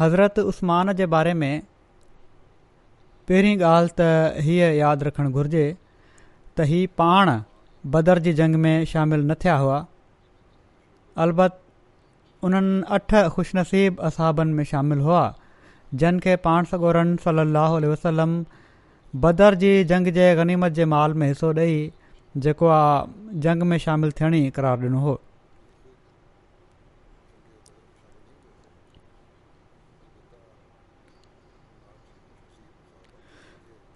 हज़रत उस्मान जे बारे में पहिरीं ॻाल्हि त हीअ यादि रखणु घुर्जे त हीउ पाण बदर जी जंग में शामिलु न थिया हुआ अलबत उन्हनि अठ ख़ुशनसीब असाबनि में शामिलु हुआ जिन खे पाण सगोरन सलाहु वसलम बदर जी जंग जे ग़नीमत जे माल में हिसो ॾेई जेको आहे जंग में शामिलु थियण ई क़रार ॾिनो हो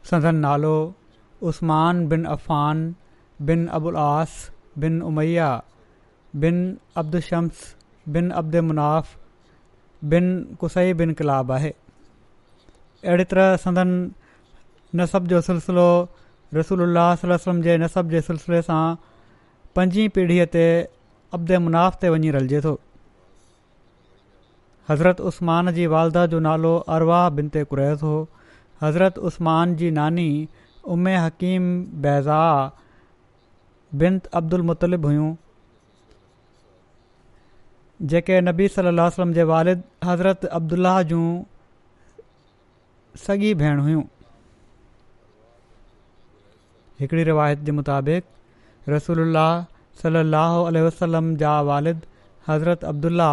सदन नालो उस्मान बिन अफ़ान बिन अबुलास बिन उमैया बिन अब्दुशम्स बिन अब्द मुनाफ़ बिन कुसई बिन किलाब आहे अहिड़ी तरह सदन नसब जो सिलसिलो रसूल वसलम जे नसब जे सिलसिले सां पंजी पीढ़ीअ ते अब्द मुनाफ़ ते वञी रलिजे थो हज़रत उस्मान वालदा जो नालो अरवाह बिन ते कुरे थो हज़रत उस्मान जी नानी उम हकीम बैज़ाह बिनत अब्दुलमतलिब हुयूं जेके नबी सलाहु वसलम जे वालिद हज़रत अब्दुलाह जूं सॻियूं भेण हुयूं हिकिड़ी रिवायत जे मुताबिक़ रसूल सलाहु वसलम जा वालिद हज़रत अब्दुला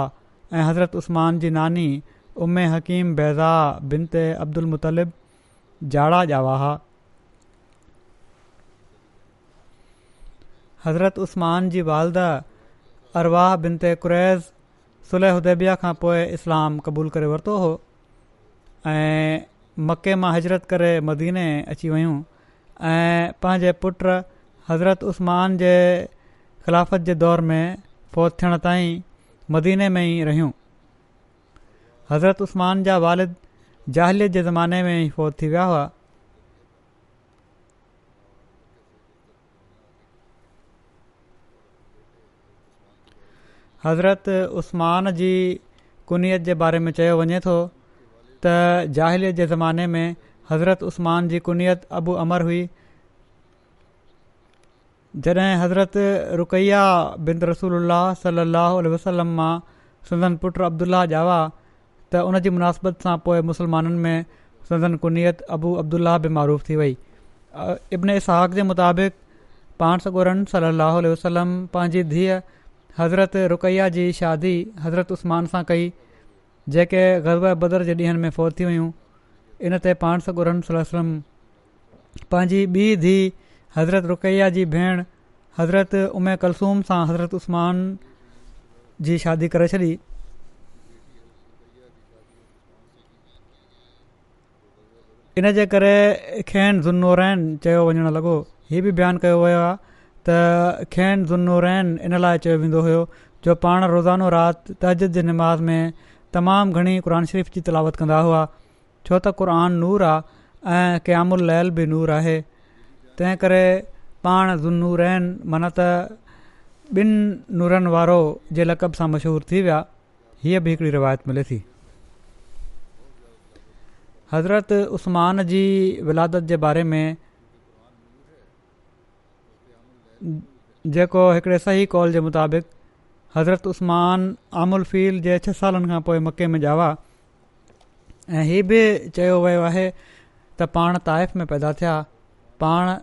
ऐं हज़रत उस्त्मान जी नानी उम हकीम बेज़ाह बित अब्दुलमतलिब जाड़ा ॼावा हुआ हज़रत उस्मान जीदा अरवाह बिन ते कुरेज़ सुलह उदेबिया खां पोइ इस्लाम क़बूल करे वरितो हुओ ऐं मके मां हज़रत करे मदीने अची वियूं ऐं पंहिंजे पुट हज़रत उस्मान जे ख़िलाफ़त जे दौर में फ़ौज थियण ताईं मदीने में ई रहियूं हज़रत उस्त्मान जा वालिद ज़ाहिलीअ जे ज़माने में ई फ़ौत थी विया हुआ हज़रत उस्मान जी कुत जे बारे में चयो वञे थो त ज़ाहिली जे ज़माने में हज़रत उस्मान जी कुनित अबू अमर हुई जॾहिं हज़रत रुकैया बिन रसूल सलाहु वसलमा सुलन पुटु अब्दुलाह जावा त उन जी मुनासिबत सां पोइ मुसलमाननि में सदन कुनियत अबू अब्दुला बि मरूफ़ थी वई इब्न इसहाक सहाक जे मुताबिक़ पाण सोरन सलाहु वसलम पंहिंजी धीअ हज़रत रुकैया जी शादी हज़रत उस्मान सां कई जेके बदर जे ॾींहंनि में फोर थी वियूं इनते पाण सगोरन सलम पंहिंजी ॿी धीउ हज़रत रुकैया जी भेण हज़रत उमे कलसूम सां हज़रत उस्मान जी शादी करे छॾी इन जे करे खेन ज़ुनोरैन चयो वञणु लॻो हीअ बि बयानु कयो वियो आहे त खेैन ज़ुनोरैन इन लाइ चयो वेंदो हुयो जो पाण रोज़ानो राति तज़द जे नमाज़ में तमामु घणी क़ुर शरीफ़ जी तलावत कंदा हुआ छो त क़ुर नूर आहे ऐं क़यामुलैल बि नूर आहे तंहिं करे पाण ज़ुनूरैन माना त ॿिनि नूरनि वारो जे लक़ब सां मशहूरु थी विया हीअ बि हिकिड़ी रिवायत मिले थी हज़रत उस्मान जी विलादत जे बारे में जेको हिकिड़े सही कॉल जे मुताबिक़ हज़रत उस्मानम उल फील जे छह सालनि खां पोइ मके में ॼा ऐं हीअ बि चयो वियो आहे त पाण ताइफ़ में पैदा थिया पाण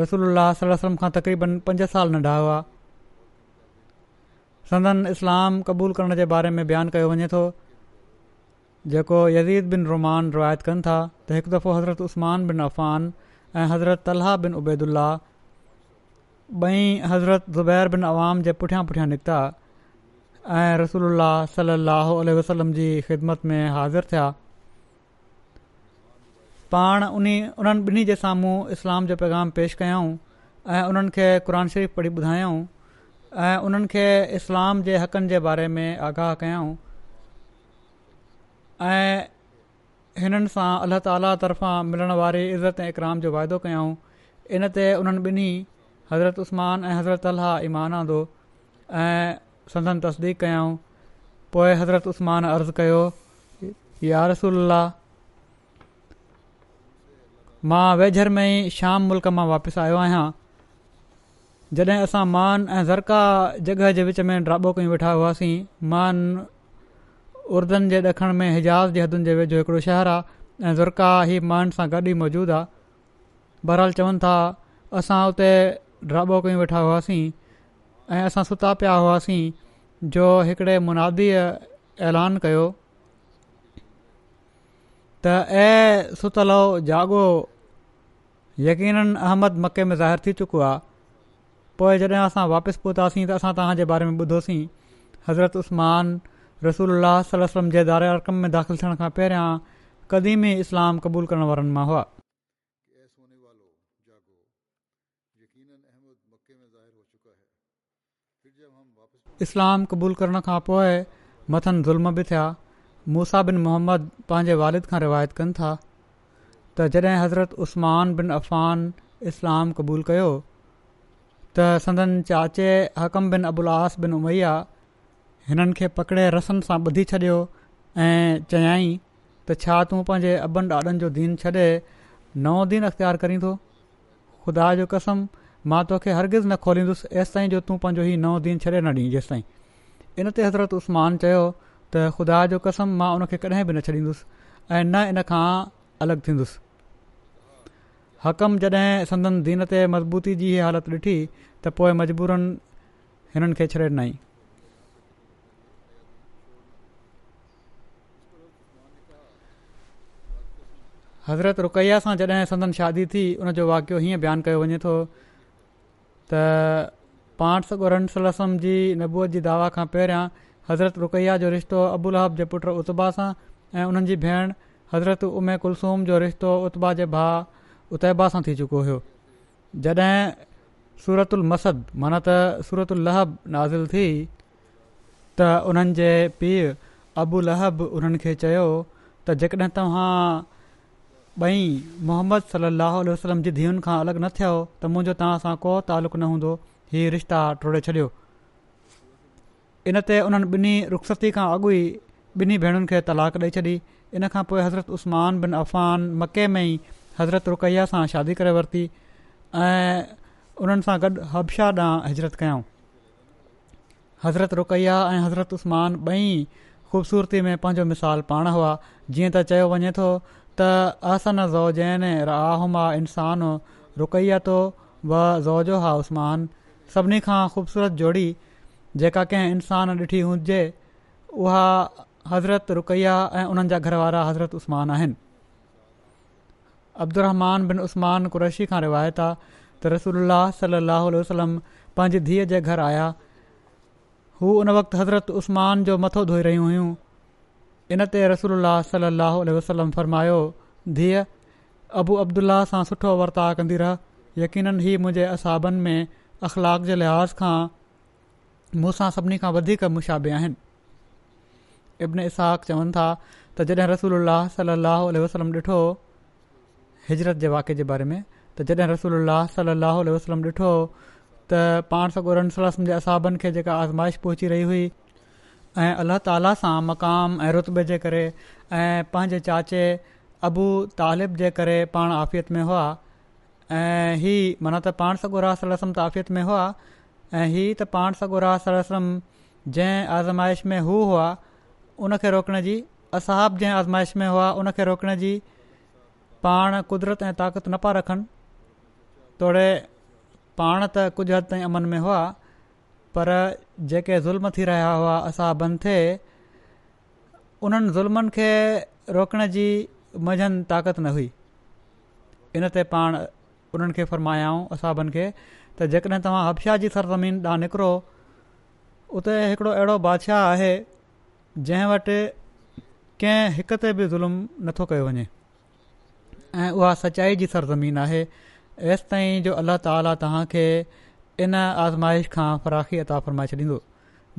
रसूल खां तक़रीबन पंज साल नंढा हुआ संदन इस्लाम क़बूल करण जे बारे में बयानु कयो वञे थो जेको यदीद बिन रुमान रिवायत कनि था त हिकु दफ़ो हज़रत उस्मान बिन अफ़ान ऐं हज़रत बिन उबैदुल्ला ॿई हज़रत ज़ुबैर बिन अवाम जे पुठियां पुठियां निकिता ऐं रसूल सली वसलम जी ख़िदमत में हाज़िर थिया पाण उन उन्हनि ॿिन्ही जे साम्हूं इस्लाम जो पैगाम पेश कयाऊं ऐं उन्हनि खे क़ुर शरीफ़ पढ़ी ॿुधायऊं ऐं उन्हनि खे इस्लाम जे हक़नि जे बारे में आगाह कयाऊं ऐं हिननि सां अलाह ताली तर्फ़ां मिलण वारी इज़त ऐं इकराम जो वाइदो कयाऊं इन ते उन्हनि ॿिन्ही उस्मान ऐं हज़रत अलाह ईमान आंदो ऐं संदन तस्दीक कयाऊं पोइ हज़रत उस्मान अर्ज़ु कयो या रसूल मां वेझर में ई शाम मुल्क मां वापसि आयो आहियां जॾहिं असां मान ऐं ज़रका जॻह जे विच में ड्राबो कयूं वेठा हुआसीं मान उर्दन जे ॾखण में हिजाज़ जे हदुनि जे वेझो हिकिड़ो शहरु आहे ऐं ज़ुरका ई माण्हुनि सां गॾु ई मौजूदु आहे बरहाल चवनि था असां उते ड्राबो कयूं वेठा हुआसीं ऐं असां सुता पिया हुआसीं जो हिकिड़े मुनादीअ ऐलान कयो त ऐं सुतलहो जाॻियो यक़ीननि अहमद मके में ज़ाहिर थी चुको आहे पोइ जॾहिं असां वापसि पहुतासीं त असां तव्हांजे बारे में ॿुधोसीं हज़रत उस्मान रसूल अलाहुम जे दारा रक़म में दाख़िलु थियण खां पहिरियां क़दीमी इस्लाम क़बूलु करण वारनि मां हुआ इस्लाम क़बूलु करण खां पोइ मथनि ज़ुल्म बि थिया मूसा बिन मोहम्मद पंहिंजे वारिद खां रिवायत कनि था त जॾहिं हज़रत उस्मान बिन इस्लाम क़बूलु कयो त संदनि चाचे हकम बिन अबुल बिन उमैया हिननि खे पकिड़े रसनि सां ॿुधी छॾियो ऐं चयई त छा तूं पंहिंजे अॿनि ॾाॾनि जो दीन छॾे नओं दीन अख़्तियार अख़्तियारु करींदो ख़ुदा जो कसम मां तोखे हरगिज़ न खोलींदुसि तेसि ताईं जो तूं पंहिंजो हीउ नओं दीन छॾे न ॾींहं जेसिताईं इन ते हज़रत उस्मान चयो त ख़ुदा जो कसम मां उन खे कॾहिं बि न छॾींदुसि ऐं न इन खां अलॻि थींदुसि हक़म जॾहिं संदन दीन ते मज़बूती जी हालति ॾिठी त पोइ मजबूरनि हिननि खे छॾे ॾिनाई हज़रत रुकैया सां जॾहिं संदन शादी थी उनजो वाक़ियो हीअं बयानु कयो वञे थो त पाण सॻु रंसलम जी नबूअ जी दावा खां पहिरियां हज़रत रुकैया जो रिश्तो अबुल हब जे पुट उतबा सां ऐं उन्हनि जी भेण हज़रत उमे कुलसूम जो रिश्तो उतबा जे भाउ उतैबा सां थी चुको हुयो जॾहिं सूरत उलमस माना त सूरत उलहब नाज़िल थी त उन्हनि जे पीउ अबु लहब उन्हनि खे चयो त जेकॾहिं तव्हां ॿई मोहम्मद सलाहु उल वसलम जी धीअनि खां अलॻि न थियो त मुंहिंजो तव्हां सां को तालुक़ु न हूंदो हीउ रिश्ता टोड़े छॾियो इनते उन्हनि ॿिन्ही रुख़्सती खां अॻु ई ॿिन्ही भेनरुनि खे तलाक ॾेई छॾी इन खां पोइ हज़रत बिन अफ़ान मके में ई हज़रत रुकैया सां शादी करे वरिती ऐं उन्हनि सां गॾु हबशाह ॾांहुं हिजरत कयऊं हज़रत रुकैया ऐं हज़रत उस्मान ॿई ख़ूबसूरती में पंहिंजो मिसाल पाण हुआ जीअं त चयो वञे थो त आसन ज़ौ जंहिं ने आहमा रुकैया तो व ज़ो हा उस्मान सभिनी खां ख़ूबसूरत जोड़ी जेका कंहिं इंसान ॾिठी हुजे उहा हज़रत रुकैया ऐं उन्हनि हज़रत उस्मान आहिनि अब्दुर बिन उस्मान कुरैशी खां रिवायत आहे त रसूल सलाहु वसलम पंहिंजी धीअ जे घर आया हू उन वक़्तु हज़रत उस्मान जो मथो धोई रहियूं हुयूं इन ते रसूल सलाहु वसलम फ़रमायो धीअ अबू अब्दुल सां सुठो वर्ताउ कंदी रह यकीन ही मुंहिंजे असाबनि में अख़लाक जे लिहाज़ खां मूंसां सभिनी खां वधीक मुशाबे आहिनि इब्न इसहाक़वनि था त जॾहिं रसूल सलाहु उल्ह वलम ॾिठो हिजरत जे वाकिए जे बारे में त जॾहिं रसूल सलाहु वसलम ॾिठो त पाण सां असाबनि खे जेका आज़माइश पहुची रही हुई ऐं अलाह ताला सां मक़ाम ऐं रुतबे जे करे ऐं पंहिंजे चाचे अबू तालिब जे करे पाण आफ़ियत में हुआ ऐं ही माना त पाण सॻो रास त आफ़ियत में हुआ ऐं हीअ त पाण सॻो रासम जंहिं आज़माइश में हू हुआ उनखे रोकण जी असहाब जंहिं आज़माइश में हुआ उनखे रोकण जी पाण कुदरत ताक़त न पिया रखनि तोड़े पाण त कुझु हद ताईं अमन में हुआ पर जेके ज़ुल्म थी रहिया हुआ असां बंदि थिए उन्हनि ज़ुल्मनि खे रोकण जी मंझंदि ताक़त न हुई इन ते पाण उन्हनि खे फ़रमायाऊं असाबनि खे त जेकॾहिं तव्हां हबशाह जी सरज़मीन ॾांहुं निकिरो उते हिकिड़ो अहिड़ो बादशाह आहे जंहिं वटि कंहिं हिक ते बि ज़ुल्म नथो कयो वञे ऐं उहा सचाई जी सरज़मीन आहे एसि ताईं जो अल्लाह ताला तव्हांखे इन आज़माइश खां फराखी अता फ़रमाए छॾींदो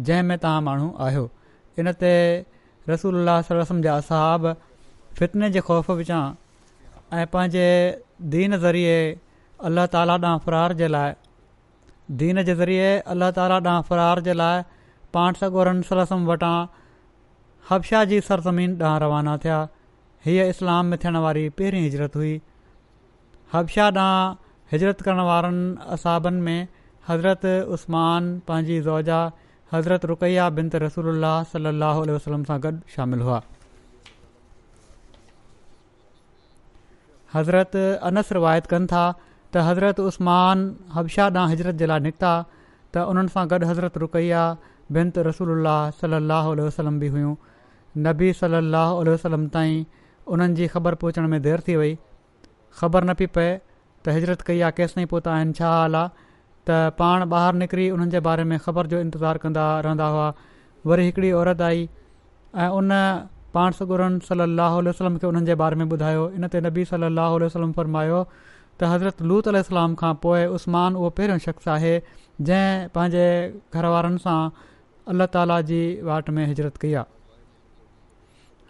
जंहिं में तव्हां माण्हू आहियो इन ते रसूल सलसम जा असहाब फ़ितने जे ख़ौफ़ विचां ऐं पंहिंजे दीन ज़रिए अलाह ताला ॾांहुं फरार जे लाइ दीन जे ज़रिए अलाह ताला ॾांहुं फरार जे लाइ पाण सगोरनि सलसम वटां हबशाह जी सरज़मीन ॾांहुं रवाना थिया हीअ इस्लाम में थियण वारी पहिरीं हिजरत हुई हबशाह ॾांहुं हिजरत करण वारनि असाबनि में हज़रत उस्मान पंहिंजी ज़ोजा हज़रत रुकैया बिनत रसूल सलाहु वसलम सां गॾु शामिल हुआ हज़रत अनस रिवायत कनि था त हज़रत उस्मान हबशा ॾांहुं हिजरत जे लाइ निकिता त उन्हनि सां गॾु हज़रत रुकैया बिनत रसूल सलाहु उल्ह वसलम बि हुयूं नबी सल अल वसलम ताईं उन्हनि जी ख़बर पहुचण में देरि थी वई ख़बर न पई पए त हिजरत कई आहे केसि ताईं पहुता आहिनि छा हाल आहे त पाण ॿाहिरि निकिरी उन्हनि जे बारे में ख़बर जो इंतिज़ारु कंदा रहंदा हुआ वरी हिकिड़ी औरत आई ऐं उन पाण सुगुरन सलाहु उल वसलम खे उन्हनि जे बारे में ॿुधायो इनते नबी सल अल वसलम फ़र्मायो त हज़रत लूत السلام खां पोइ उस्मान उहो पहिरियों शख़्स आहे जंहिं पंहिंजे घर वारनि सां अल्लाह ताला जी वाटि में हिजरत कई आहे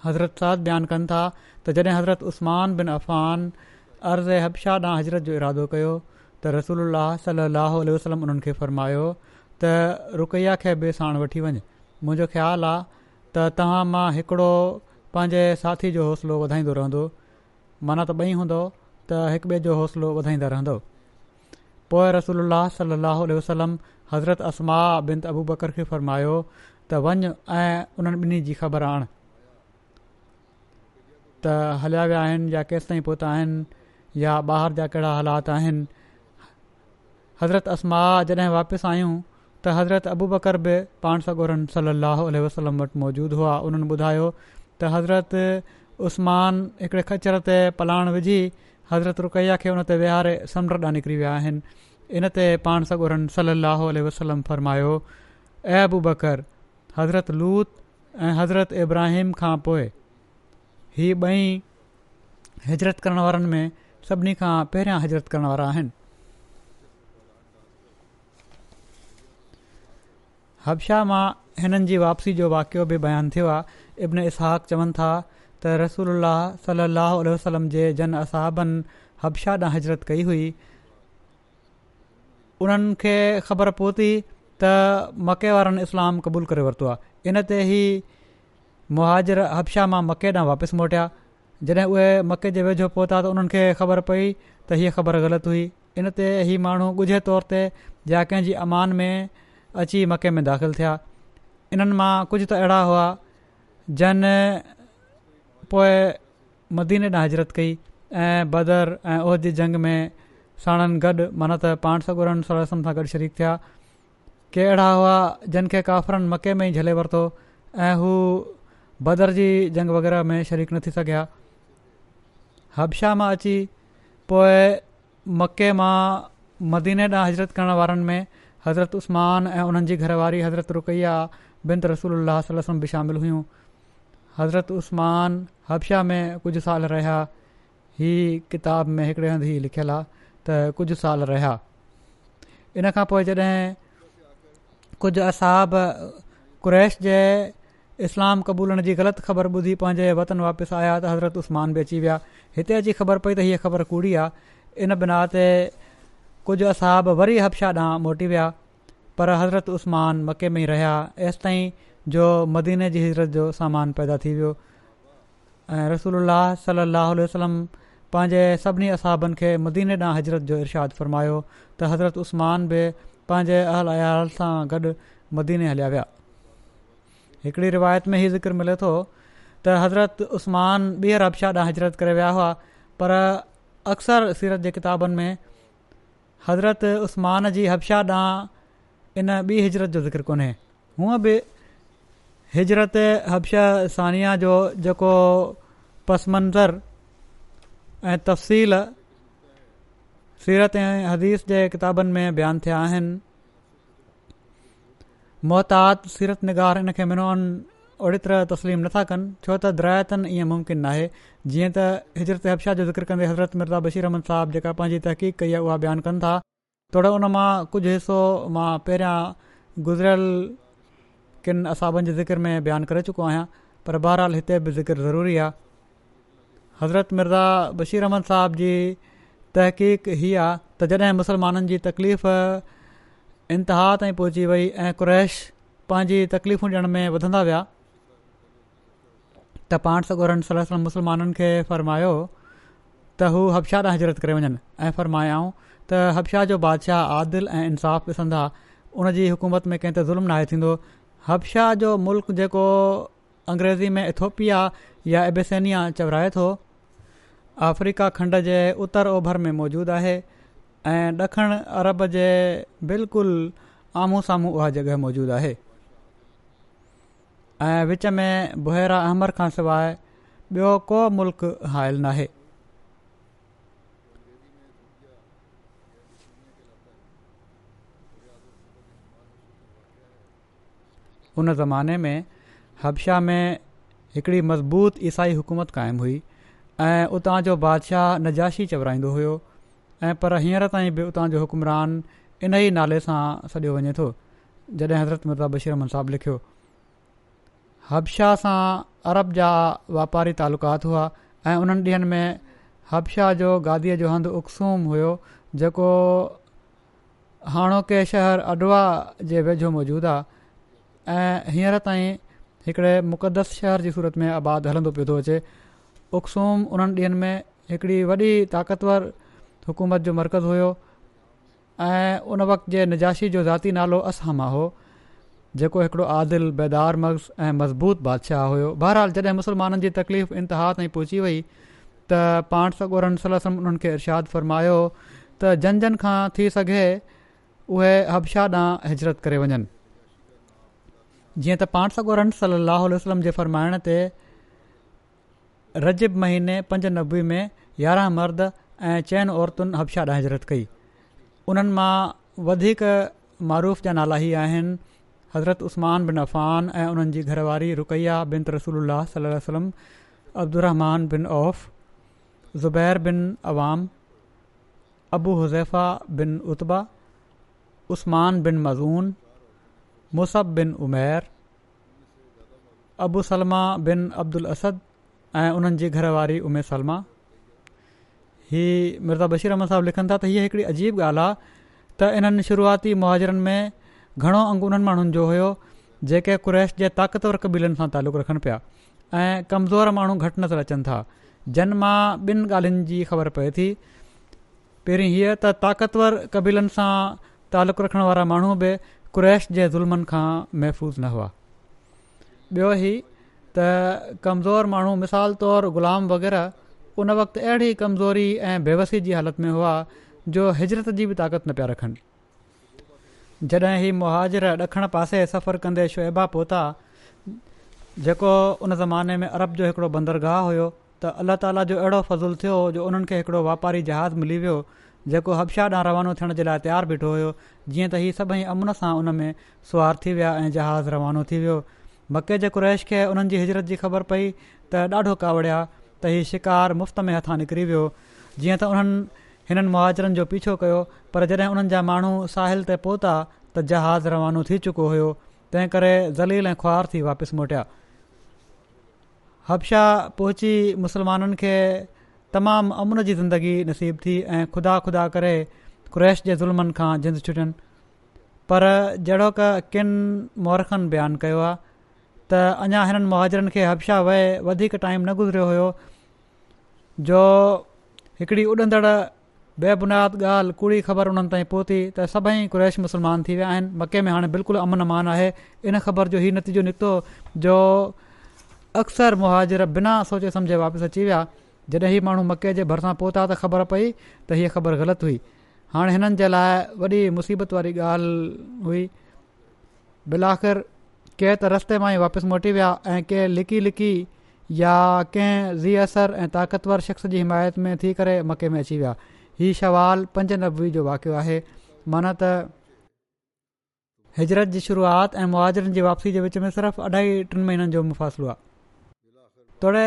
हज़रत साद बयानु कनि था त जॾहिं हज़रत उस्तमान बिनान अर्ज़ हबशाह ॾांहुं हिजरत जो इरादो कयो त रसूल सलाहु उल्हलम उन्हनि खे फ़रमायो त रुकैया खे बि साण वठी वञु मुंहिंजो ख़्यालु आहे त तव्हां मां हिकिड़ो पंहिंजे साथी जो हौसलो वधाईंदो रहंदो माना त ॿई हूंदो त हिकु ॿिए जो हौसलो वधाईंदा रहंदो पोइ रसूल सल वसलम हज़रत अस्मा बिनत अबूबकर खे फ़रमायो त वञु ऐं उन्हनि ॿिन्ही जी ख़बर आण त हलिया विया आहिनि या केसिताईं पहुता आहिनि या ॿाहिरि जा कहिड़ा हालात आहिनि हज़रत असमा जॾहिं वापसि आहियूं त हज़रत अबू बकर बि पाण सां गोरनि सलाहु उल वसलम वटि मौजूदु हुआ उन्हनि ॿुधायो त हज़रत उस्मान हिकिड़े खचर ते पलाण विझी हज़रत रुकैया खे हुन ते विहारे समुंड ॾांहुं निकिरी विया आहिनि इनते पाण सां गॾो सलाहु आल वसलम फ़रमायो ऐं अबू बकर हज़रत लूत ऐं हज़रत इब्राहिम खां पोइ ही ॿई हिजरत करण वारनि में सभिनी खां पहिरियां हिजरत करण वारा आहिनि हबशा मां हिननि जी वापसी जो वाक़ियो बि बयानु थियो आहे इब्न इसहक़वनि था त रसूल अलाह सलाहु वसलम जे जन असाहाबनि हबशा ॾांहुं हजरत कई हुई उन्हनि खे ख़बर पहुती त मके वारनि इस्लाम क़बूल करे वरितो आहे इन ते ई मुहाजर हबशा मां मके ॾांहुं वापसि मोटिया जॾहिं उहे मके जे वेझो पहुता त उन्हनि खे ख़बर पई त हीअ ख़बर ग़लति हुई इन ते ई माण्हू ॻुझे तौर ते या कंहिंजी अमान में अची मके में दाख़िल थिया इन्हनि मां कुझु त अहिड़ा हुआ जन पोइ मदीने ॾांहुं हजरत कई ऐं बदर ऐं ओहद जी जंग में साणनि गॾु माना त पाण सॻुड़नि सरसम सां गॾु शरीक थिया के अहिड़ा हुआ जिन खे काफरनि मके में ई झले वरितो ऐं हू बदर जी जंग वग़ैरह में शरीक न थी सघिया हबशा मां अची पोइ मके मां मदीने ॾांहुं हजरत करण वारनि में हज़रत उस्मान ऐं उन्हनि जी घरवारी हज़रत रुकैया बिन रसूल अला बि शामिलु हुयूं हज़रत उस्तमान हबशा में कुझु साल रहिया हीअ किताब में हिकिड़े हंधि हीउ लिखियलु आहे त कुझु साल रहिया इन खां पोइ जॾहिं कुझु असाब कुरैश जे इस्लाम क़बूलण जी ग़लति ख़बर ॿुधी पंहिंजे वतन वापसि आया त हज़रत उस्तमान बि अची विया हिते अची ख़बर पई त हीअ ख़बर कूड़ी आहे इन बिना ते कुझु असहब वरी हबशाह ॾांहुं मोटी विया पर हज़रत उसमान मके में ई रहिया एसिताईं जो मदीने जी हिजरत जो सामान पैदा थी वियो रसूल अलाह सलाहु वसलम पंहिंजे सभिनी असहबनि खे मदीने ॾांहुं हिजरत जो इरशादु फ़रमायो त हज़रत उस्मान बि पंहिंजे अहल अयाल सां गॾु मदीने हलिया विया हिकिड़ी रिवायत में हीअ ज़िकर मिले थो त हज़रत उसमान ॿीहर हबशाह ॾांहुं हिजरत करे विया हुआ पर अक्सर सीरत जे किताबनि में हज़रत उस्मान जी हबशा ॾांहुं इन ॿी हिजरत जो ज़िक्र कोन्हे हुअं बि हिजरत हबशा सानिया जो जेको पस मंज़र ऐं तफ़सील सीरत ऐं हदीस जे किताबनि में बयानु थिया आहिनि मोहतात सीरत निगार इन खे मिनोन ओड़ी तरह तस्लीम नथा कनि छो त दरियातन ईअं मुमकिन नाहे जीअं त हिजरत हबशा जो ज़िक्र कंदे हज़रत मिर्ज़ा बशीर अहमद साहिब जेका पंहिंजी तहक़ीक़ कई आहे उहा बयानु था थोरो उन मां कुझु हिसो मां पहिरियां गुज़िरियल किन असाबनि जे ज़िक्र में बयानु करे चुको आहियां पर बहरहाल हिते बि ज़िक्र ज़रूरी आहे हज़रत मिर्ज़ा बशीर अहमद साहिब जी तहक़ीक़ हीअ आहे त जॾहिं मुस्लमाननि जी तकलीफ़ इंतिहा ताईं पहुची वई ऐं क़्रैश पंहिंजी तकलीफ़ूं ॾियण में वधंदा विया त पाण सॻोरनि सरस मुसलमाननि खे फ़र्मायो त हू हब्शा तां हिजरत करे वञनि ऐं फ़र्मायाऊं त हबशाह जो बादशाह आदिल ऐं इंसाफ़ ॾिसंदा उन जी हुकूमत में कंहिं ते ज़ुल्म न आहे थींदो हब्शा जो मुल्क जेको अंग्रेज़ी में इथोपिया या एबेसेनिया चवराए थो अफ्रीका खंड जे उतर ओभर में मौजूदु आहे ऐं ॾखिण अरब जे बिल्कुलु आम्हूं साम्हूं उहा जॻह मौजूदु आहे ऐं विच में बुहरा अहमर खां सवाइ ॿियो को मुल्क़ हायल नाहे उन ज़माने में हबशा में हिकिड़ी मज़बूत ईसाई हुकूमत क़ाइमु हुई ऐं उतां जो बादशाह नजाशी चवराईंदो हुयो ऐं पर हींअर ताईं बि उतां जो हुकुमरान इन ई नाले सां सॾि॒ो वञे थो जॾहिं हज़रत बशीर बशीरमन साहबु लिखियो हबशाह सां अरब जा वापारी तालुकात हुआ ऐं उन्हनि ॾींहनि में हबशाह जो गादीअ जो हंधु उक्सूम हुयो जेको हाणोके शहर अडवा जे वेझो मौजूदु आहे ऐं हींअर ताईं हिकिड़े मुक़दस शहर जी सूरत में आबाद हलंदो पियो थो अचे उसूम उन्हनि ॾींहनि में हिकिड़ी वॾी ताक़तवर हुकूमत जो मर्कज़ हुयो ऐं उन वक़्त जे निजाशी जो ज़ाती नालो असम हो जेको हिकिड़ो आदिल बेदार बेदारम्ज़ ऐं मज़बूत बादशाह हुयो बहरहाल जॾहिं मुस्लमाननि जी तकलीफ़ इंतिहा ताईं पहुची वई त पाण सगोरन सलसम उन्हनि खे इरशाद फ़रमायो त जन खां थी सघे उहे हबशाह ॾांहं हिजरत करे वञनि जीअं त पाण सगोरन रम सलाहु वसलम जे फ़रमाइण ते रजब महीने पंज नबे में यारहं मर्द ऐं चइनि औरतुनि हबशा ॾांहुं हिजरत कई उन्हनि मां वधीक मरूफ़ जा नाला ई आहिनि हज़रत उस्मान बिनान ऐं उन्हनि जी घरवारी रुक़ैया बिन त रसूल सलम अब्दुरमान बिन औफ़ ज़ुबैर बिन अवाम अबू हज़ैफ़ा बिन उतबा उस्मान बन मज़ून मुस बिन उमैर अबू सलमा बिन अब्दुलासद ऐं उन्हनि जी घरवारी उमेर सलमा ही मिर्ज़ा बशीरमान साहब लिखनि था त हीअ हिकिड़ी अजीब ॻाल्हि आहे त इन्हनि शुरूआती मुहाजरनि में ઘણો અંગુન مانن جوયો જે કે કુરૈશ જે તાકતવર કબીલન સા تعلق રખણ પયા એ કમzor માણો ઘટના તરચન થા જન્મા બિન ગાલન જી ખબર પઈ થી પેરી હિય ત તાકતવર કબીલન સા تعلق રખણ વારા માણો બે કુરૈશ જે zulman ખા محفوظ ન હવા બેઓ હી ત કમzor માણો મિસાલ તોર ગુલામ વગેરા ઉન વક્ત એડી કમઝોરી એ બેવસી જી હાલત મે હવા જો હિજ્રત જી તાકત ન પયા રખન जॾहिं ही मुहाजर ॾखण पासे सफ़र कंदे शुएबा पहुता जेको उन ज़माने में अरब जो हिकिड़ो बंदरगाह हुयो त अलाह ताला जो अहिड़ो फज़ुल थियो जो उन्हनि खे वापारी जहाज़ मिली वियो जेको हबशा ॾांहुं रवानो थियण जे लाइ तयारु बीठो हुयो जीअं त हीअ सभई अमुन सां उन में सुवार थी विया ऐं जहाज़ रवानो थी वियो मके जेको कुरैश खे उन्हनि जी हिजरत जी ख़बर पई त ॾाढो कावड़िया त हीउ शिकार मुफ़्त में हथां निकिरी वियो जीअं त उन्हनि हिननि मुहाजरनि जो पीछो कयो पर जॾहिं उन्हनि जा माण्हू साहिल ते पहुता त जहाज़ रवानो थी चुको हुयो तंहिं करे ज़लील ऐं ख्वार थी वापसि मोटिया हब्शा पहुची मुस्लमाननि खे तमामु अमुन जी ज़िंदगी नसीब थी ऐं ख़ुदा ख़ुदा करे क्रैश जे ज़ुल्मनि खां जिंद छुटियनि पर जहिड़ो क किनि मुरखनि बयानु कयो आहे त अञा हिननि मुहाजरनि खे हब्शा वहे वधीक टाइम न गुज़रियो हुयो जो हिकिड़ी उॾंदड़ बेबुनियाद ॻाल्हि कूड़ी ख़बर उन्हनि ताईं पहुती त सभई कु्रैश मुस्लमान थी विया आहिनि मके में हाणे बिल्कुलु अमन अमान आहे इन ख़बर जो हीउ नतीजो निकितो जो अक्सर मुहाजिर बिना सोचे सम्झे वापसि अची विया जॾहिं ही माण्हू मके जे भरिसां पहुता त ख़बर पई त हीअ ख़बर ग़लति हुई हाणे हिननि जे लाइ वॾी मुसीबत वारी ॻाल्हि हुई बिलाख़िर आख़िर कंहिं त रस्ते मां ई वापसि मोटी विया ऐं कंहिं लिकी लिकी या कंहिं ज़ी असर ऐं ताक़तवर शख़्स जी हिमायत में थी करे मके में अची विया हीउ शवाल पंज नबी जो वाक़ियो आहे माना त हिजरत जी शुरुआत ऐं मुआरनि जी वापसी जे विच में सिर्फ़ु अढाई टिनि महीननि जो मुफ़ासिलो आहे तोड़े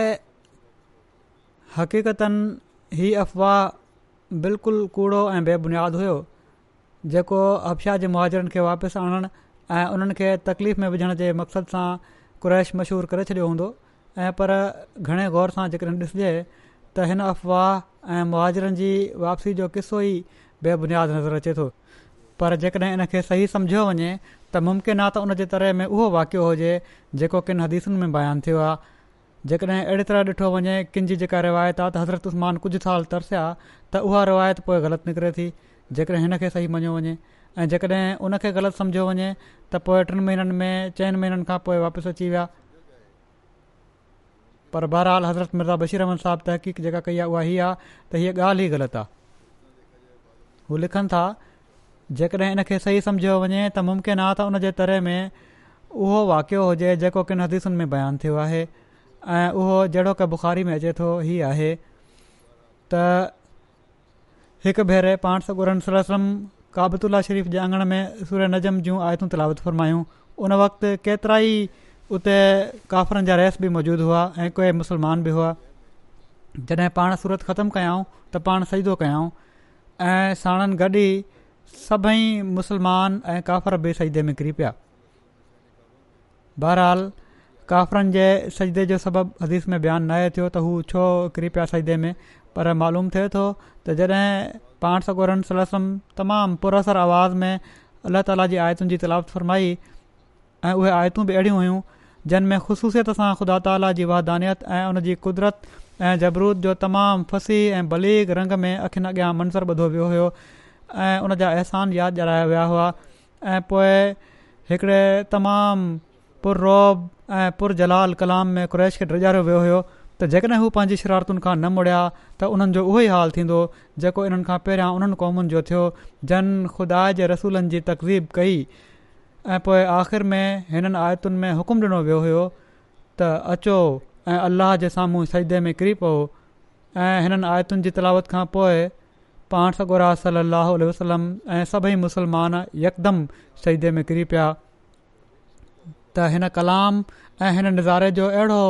हक़ीक़तनि ई अफ़वाह बिल्कुलु कूड़ो ऐं बेबुनियादु हुयो जेको अफ़शाह जे मुआरनि खे वापसि आणणु ऐं उन्हनि खे तकलीफ़ में विझण जे मक़सद सां कुरैश मशहूरु करे छॾियो हूंदो ऐं पर घणे गौर सां जेकॾहिं ॾिसिजे त हिन अफ़वाह ऐं मुआजिरनि जी वापसी जो किसो ई बेबुनियाद नज़र अचे थो पर जेकॾहिं इन खे सही सम्झियो वञे त मुमकिन आहे त उनजे तरह में उहो वाक़ियो हुजे जेको किन हदीसुनि में बयानु थियो आहे जेकॾहिं अहिड़ी तरह ॾिठो वञे किन जी जेका रिवायत आहे त हज़रत उस्मान कुझु साल तरसिया त उहा रिवायत पोइ ग़लति निकिरे थी जेकॾहिं हिन खे सही मञियो वञे ऐं जेकॾहिं उन खे ग़लति सम्झियो वञे त पोइ टिनि महीननि में चइनि महिननि खां पोइ वापसि अची विया पर बहरहाल हज़रत मिर्ज़ा बशीर अहमद साहबु तहक़ीक़ जेका कई आहे उहा हीअ आहे त हीअ ॻाल्हि ई ग़लति आहे हू लिखनि था जेकॾहिं इन सही सम्झियो वञे त मुमकिन आहे त उनजे तरे में उहो वाकियो हुजे जेको किन हदीसुनि में बयानु थियो आहे ऐं उहो जहिड़ो क बुख़ारी में अचे थो हीउ आहे त हिकु भेरे पाण सबुरम काबतुल्ला शरीफ़ जे अंगण में सूर्य नज़म जूं आयतूं तलावत फ़रमायूं उन वक़्तु केतिरा ई उते काफ़रनि जा रहस बि मौजूदु हुआ ऐं कोई मुस्लमान बि हुआ जॾहिं पाण सूरत ख़तमु कयाऊं त पाण सईदो कयाऊं ऐं साणनि गॾु ई सभई मुस्लमान ऐं काफ़र बि सजदे में किरी पिया बहरहाल काफ़रनि जे सजदे जो सबबु हदीस में बयानु न आहे थियो त हू छो किरी पिया सजदे में पर मालूम थिए थो त जॾहिं पाण सगोरनि सलसम तमामु पुरसर आवाज़ में अलाह ताला जी आयतुनि जी तलाफ़ फ़रमाई ऐं उहे आयतूं बि अहिड़ियूं हुयूं जिन में ख़ुशूसियत सां ख़ुदा ताला जी वाधानियत ऐं कुदरत ऐं जबरूद जो तमामु फसी ऐं भलीग रंग में अखियुनि अॻियां मंसर ॿुधो वियो हुयो ऐं उन जा अहसान यादि ॼाराया विया हुआ ऐं पोए हिकिड़े तमामु पुर ऐं पुर जलाल कलाम में कुरैश खे ड्रिॼायो वियो हुयो त जेकॾहिं हू पंहिंजी शरारतुनि खां न मुड़िया त उन्हनि जो उहो ई हाल थींदो जेको इन्हनि खां पहिरियां उन्हनि क़ौमुनि जो थियो जन खुदा जे रसूलनि जी तकज़ीब कई ऐं पोइ आख़िर में हिननि आयतुनि में हुकुम ॾिनो वियो हुओ त अचो ऐं अल्लाह जे साम्हूं सही में किरी पियो ऐं हिननि आयतुनि जी तलावत खां पोइ पाण सगोरा सली अलाह वसलम ऐं सभई मुसलमान यकदमि सही में किरी पिया त हिन कलाम ऐं हिन नज़ारे जो अहिड़ो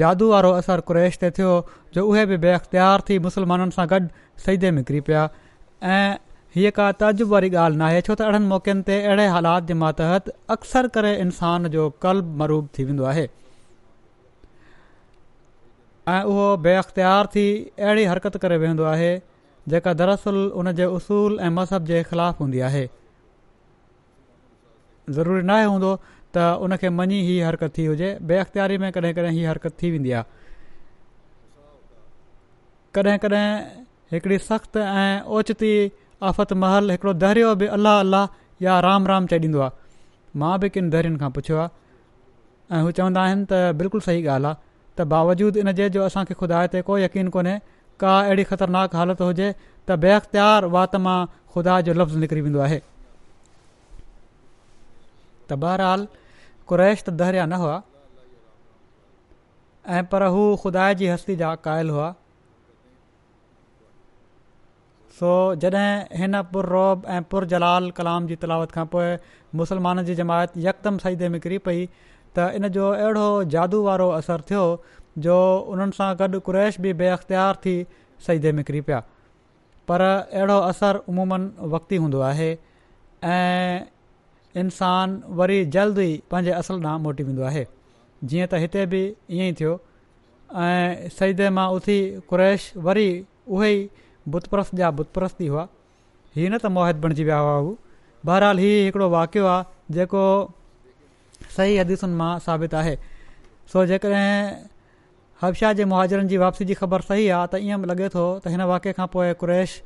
जादू वारो असरु कु्रैश ते थियो जो उहे बि बेख़्तियार थी मुसलमाननि सां गॾु सही में किरी पिया ऐं हीअ का तजुब वारी ॻाल्हि नाहे छो त अहिड़नि मौक़नि ते अहिड़े हालात जे मातहत अक्सर करे इंसान जो कल्ब मरूब थी वेंदो आहे ऐं उहो बे अख़्तियार थी अहिड़ी हरकत करे वेहंदो आहे जेका दरअसल उन जे उसूल ऐं मज़हब जे ख़िलाफ़ हूंदी आहे ज़रूरी न आहे हूंदो त उन खे मञी हीअ हरकत थी हुजे बे अख़्तियारी में कॾहिं कॾहिं हीअ हरकत थी वेंदी आहे कॾहिं कॾहिं हिकिड़ी सख़्तु ऐं ओचिती आफ़त महल हिकिड़ो दहरियो बि अलाह अलाह या राम राम चॾींदो आहे मां बि किन धैर्न खां पुछियो आहे ऐं हू चवंदा आहिनि त बिल्कुलु सही ॻाल्हि आहे त बावजूदु इनजे जो असांखे ख़ुदा ते को यकीन कोन्हे का अहिड़ी ख़तरनाक हालत हुजे त बे अख़्तियार वाति मां ख़ुदा जो लफ़्ज़ निकिरी वेंदो आहे त बहरहाल क़ुरैश त दहरिया न हुआ ऐं पर हू ख़ुदा जी हस्ती जा क़ाइल हुआ सो जॾहिं हिन पुरु रोब ऐं पुर जलाल कलाम जी तिलावत खां पोइ मुसलमान जी जमायत यकदमि सईदे में किरी पई त इन जो अहिड़ो जादू वारो असर थियो जो उन्हनि सां गॾु क़्रैश बि बे थी सईदे में किरी पिया पर अहिड़ो असरु उमूमनि वक़्ती हूंदो आहे ऐं इंसान वरी जल्द ई पंहिंजे असल ॾांहुं मोटी वेंदो आहे जीअं त हिते बि ईअं ई थियो ऐं सईदे मां उथी कुरैश वरी उहे ई बुतपरस्त जा बुतपरस्ती हुआ हीअ न त मोहित बणिजी विया हुआ हू बहरहाल हीउ हिकिड़ो वाक़ियो आहे जेको सही हदीसुनि मां साबित आहे सो जेकॾहिं हबशाह जे मुहाजरनि जी वापसी जी ख़बर सही आहे त ईअं लॻे थो त हिन वाक़े खां पोइ क्रैश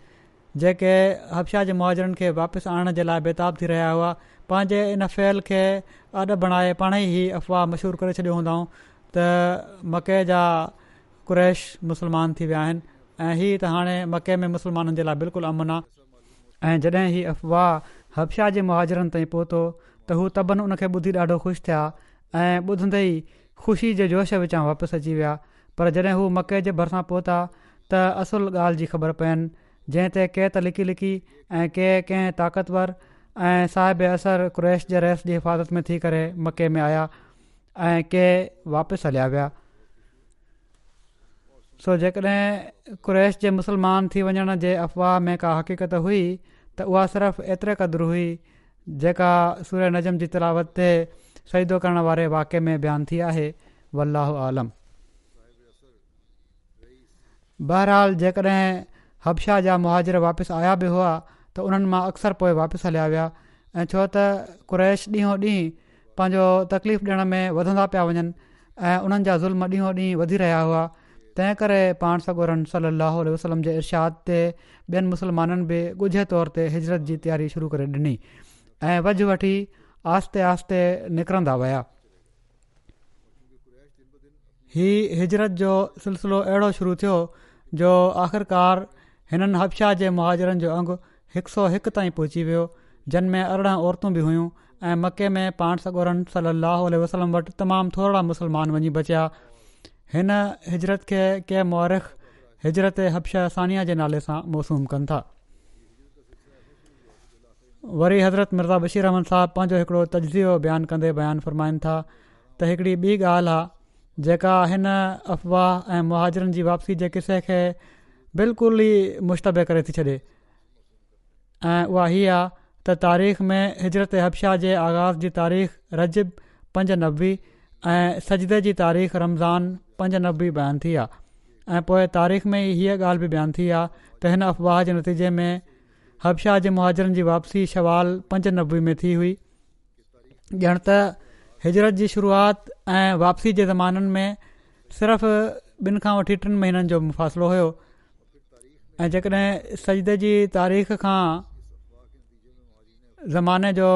जेके हफशा जे मुहाजरनि खे वापसि आणण जे लाइ बेताब थी रहिया हुआ पंहिंजे इन फ़ैल खे अॾु बणाए पाण ई अफ़वाह मशहूरु करे छॾियो हूंदाऊं त मके जा कुरैश मुस्लमान थी विया आहिनि ऐं हीअ त हाणे मके में मुसलमाननि जे लाइ बिल्कुलु अमन आहे ऐं जॾहिं हीउ अफ़वाह हफ्शा जे मुहाजिरनि ताईं पहुतो त हू तबन उनखे ॿुधी ॾाढो ख़ुशि थिया ऐं ॿुधंदे ई ख़ुशी जे जोश विचां वापसि अची विया पर जॾहिं हू मके जे भरिसां पहुता त असुल ॻाल्हि जी ख़बर पएनि जंहिं ते कंहिं त लिकी लिकी ऐं कंहिं कंहिं ताक़तवर ऐं साहिब असर क्रैश जे रहिस जी हिफ़ाज़त में थी करे मके में आया ऐं के वापसि हलिया विया सो जेकॾहिं कु्रैश जे मुसलमान थी वञण जे अफ़वाह में का हक़ीक़त हुई त उहा सिर्फ़ु एतिरे क़दुरु हुई जेका सूर नज़म जी तलावत ते सहीदो करण वारे वाकि में बयानु थी आहे वल्लाह आलम बहरहाल जेकॾहिं हबशाह जा मुहाजर वापसि आया बि हुआ त उन्हनि मां अक्सर पोइ वापसि हलिया विया ऐं छो त क़्रैश ॾींहों ॾींहुं पंहिंजो तकलीफ़ ॾियण में वधंदा पिया वञनि ऐं उन्हनि ज़ुल्म ॾींहों ॾींहुं वधी रहिया हुआ तंहिं करे पाण सागरन सलाहु वसलम जे इर्शाद ते ॿियनि मुसलमाननि बि ॻुझे तौर ते हिजरत जी तयारी शुरू करे ॾिनी ऐं वज वठी आहिस्ते आहिस्ते निकिरंदा विया ही हिजरत जो सिलसिलो अहिड़ो शुरू थियो जो आख़िरकार हिननि हब्शा जे मुहाजरनि जो अंगु हिकु सौ हिकु ताईं पहुची वियो जिन में अरिड़हं औरतूं बि हुयूं ऐं मके में पाण सगोरन सल अल वसलम वटि तमामु थोरा मुसलमान वञी बचिया हिन हिजरत खे कंहिं मुआरिख हिजरत हफशा सानिआ जे नाले सां मासूम कनि था वरी हज़रत मिर्ज़ा बशीर अहमन साहब पंहिंजो हिकिड़ो तजज़ी बयानु कंदे बयानु फ़रमाइनि था त हिकिड़ी ॿी ॻाल्हि आहे जेका हिन अफ़वाह ऐं मुहाजरनि जी वापसी जे क़िसे खे बिल्कुलु ई मुश्तब करे थी छॾे ऐं उहा हीअ आहे त तारीख़ में हिजरत हबशाह जे आगाज़ जी तारीख़ रजिब पंज नबे ऐं सजदे जी तारीख़ रमज़ान पंज नबी बयानु थी विया ऐं पोइ तारीख़ में हीअ ॻाल्हि बि बयानु थी आहे त हिन अफ़वाह जे नतीजे में हबशाह जे मुहाजरनि जी वापसी शवाल पंज नबे में थी हुई ॼणु त हिजरत जी शुरूआति ऐं वापसी जे ज़माननि में सिर्फ़ु ॿिनि खां वठी टिनि महीननि जो फ़ासिलो हुयो ऐं जेकॾहिं सजद जी तारीख़ खां ज़माने जो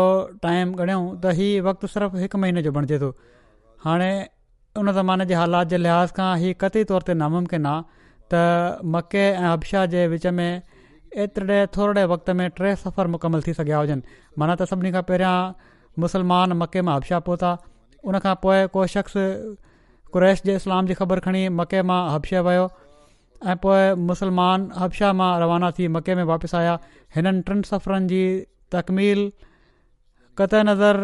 टाइम ॻणियो त हीउ वक़्तु सिर्फ़ु हिकु महीने जो बणिजे थो हाणे उन ज़माने जे हालात जे लिहाज़ खां ई क़तरी तौर ते नामुमकिन आहे त मके ऐं हबशा जे विच में एतिरे थोरे वक़्त में टे सफ़र मुकमल थी सघिया हुजनि माना त सभिनी खां पहिरियां मुसलमान मके मां हबशाह पहुता उन खां पोइ को शख़्स क़रैश जे इस्लाम जी ख़बर खणी मके मां हबशे वियो ऐं पोइ मुसलमान हबशाह मां रवाना थी मके में वापसि आया हिननि टिनि सफ़रनि जी तकमील कत नज़र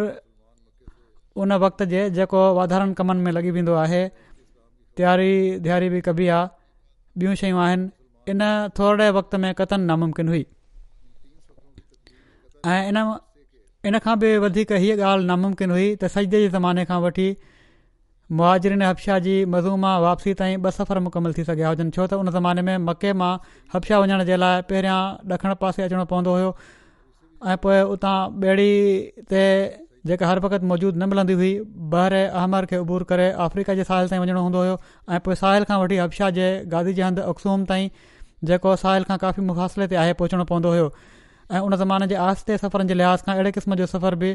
उन वक़्त जे जेको वाधारनि कमनि में लॻी वेंदो आहे तयारी धियारी बि कबी आहे ॿियूं शयूं आहिनि इन थोरे वक़्त में कतन नामुमकिन हुई ऐं इन इन खां बि वधीक हीअ ॻाल्हि नामुमकिन हुई त सजदे जे ज़माने खां वठी मुआजरनि हफशा जी मज़ू मां वापसी ताईं ॿ सफ़र मुकमल थी सघिया हुजनि छो त उन ज़माने में मके मां हफशा वञण जे लाइ पहिरियां ॾखण पासे अचिणो पवंदो हुयो ऐं पोइ उतां ॿेड़ी ते जेका हर वक़्तु मौजूदु न मिलंदी हुई बहरे अहमर खे उबूर करे अफ्रीका जे साहिल ताईं वञिणो हूंदो हुयो ऐं पोइ साहिल खां वठी हबशा जे गादी जे हंधि अक्सूम ताईं जेको साहिल खां काफ़ी मुफ़ासिले ते आहे पहुचणो पवंदो हुयो ऐं उन ज़माने जे आस्ते सफ़रनि जे लिहाज़ खां अहिड़े क़िस्म जो सफ़र बि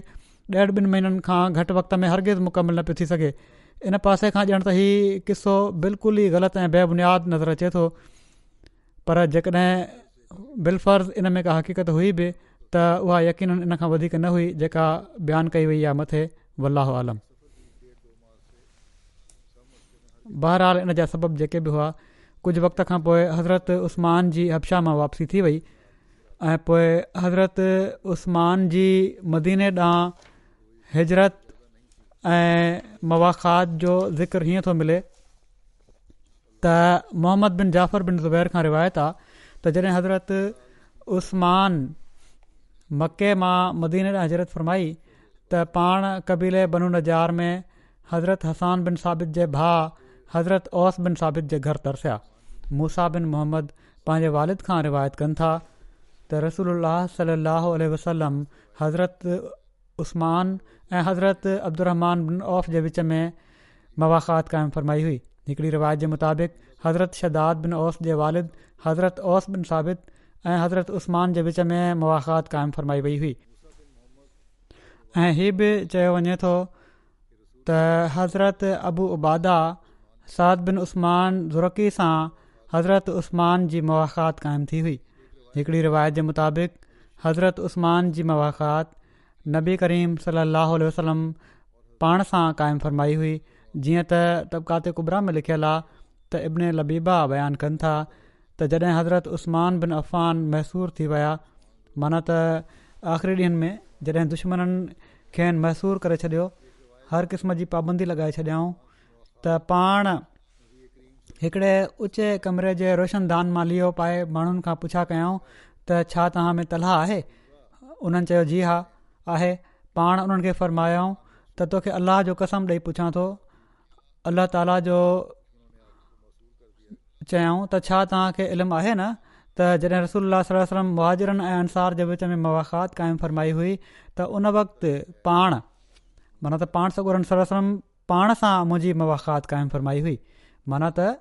ॾेढ ॿिनि महीननि खां घटि वक़्त में हरगिज़ गिज़ मुकमल न पियो थी सघे इन पासे खां ॼण त हीउ किसो बिल्कुलु ई ग़लति ऐं बेबुनियाद नज़र अचे थो पर जेकॾहिं बिलफर्ज़ इन में का हक़ीक़त हुई बि त उहा यकीन इन खां वधीक न हुई जेका बयानु कई वई आहे मथे वल्लाह आलम बहरहाल इन जा सबब जेके बि हुआ कुझु वक़्त खां पोइ हज़रत उस्मान जी हब्शा मां वापसी थी वई ऐं पोइ हज़रत उस्मान जी मदीने ॾांहुं हिजरत ऐं मवाख़ात जो ज़िक्र हीअं थो मिले त मोहम्मद बिन जाफ़र बिन ज़ुबैर खां रिवायत आहे त जॾहिं हज़रत उस्मान मके मां मदीन ॾांहुं हज़रत फ़रमाई त पाण कबीले बनू नज़ार में हज़रत हसान बिन साबित जे भाउ हज़रत ओस बिन साबित जे घर तरसिया मूसा बिन मोहम्मद पंहिंजे वालिद खां रिवायत कनि था त रसूल सलाहु वसलम हज़रत उस्मान ऐं हज़रत अब्दुमान बिन जे विच में मवाक़ात क़ाइमु फरमाई हुई हिकिड़ी रिवायत जे मुताबिक़ हज़रत शदाद बिन औस जे वालिद हज़रत ओस बिन साबित ऐं हज़रत उस्मान जे विच में मुख़ात क़ क़ाइमु फरमाई वई हुई ऐं हीअ बि चयो वञे थो त हज़रत अबू उबादा साद बिन उस्मान ज़ुरकी सां हज़रत उस्मान जी मुख़ात क़ाइमु थी हुई हिकिड़ी रिवायत जे मुताबिक़ हज़रत उस्मान जी मुक़ात नबी करीम सलाहु वसलम पाण सां क़ाइमु फ़रमाई हुई जीअं त तबिकातबरा में लिखियलु आहे त इब्न लबीबा बयानु कनि था त जॾहिं हज़रत उस्मान बिन अफ़ान मैसूर थी विया माना त आख़िरी ॾींहंनि में जॾहिं दुश्मननि खेनि मैसूर करे छॾियो हर क़िस्म जी पाबंदी लॻाए छॾियाऊं त पाण हिकिड़े उचे कमरे जे रोशनदान मां लियो पाए माण्हुनि खां पुछा कयऊं त छा तव्हां में तलाह आहे उन्हनि चयो जी हा आहे पाण उन्हनि खे फ़रमायाऊं त तोखे अलाह जो कसम ॾेई पुछां थो अलाह ताला जो चयऊं त छा तव्हांखे इल्मु आहे न त जॾहिं रसोल सलम वहाजिरनि ऐं अंसार जे विच में मुख़ात क़ क़ाइमु फरमाई हुई त उन वक़्तु पाण माना त पाण सगोरन सलम पाण सां मुंहिंजी मुवाखात क़ाइमु फरमाई हुई माना त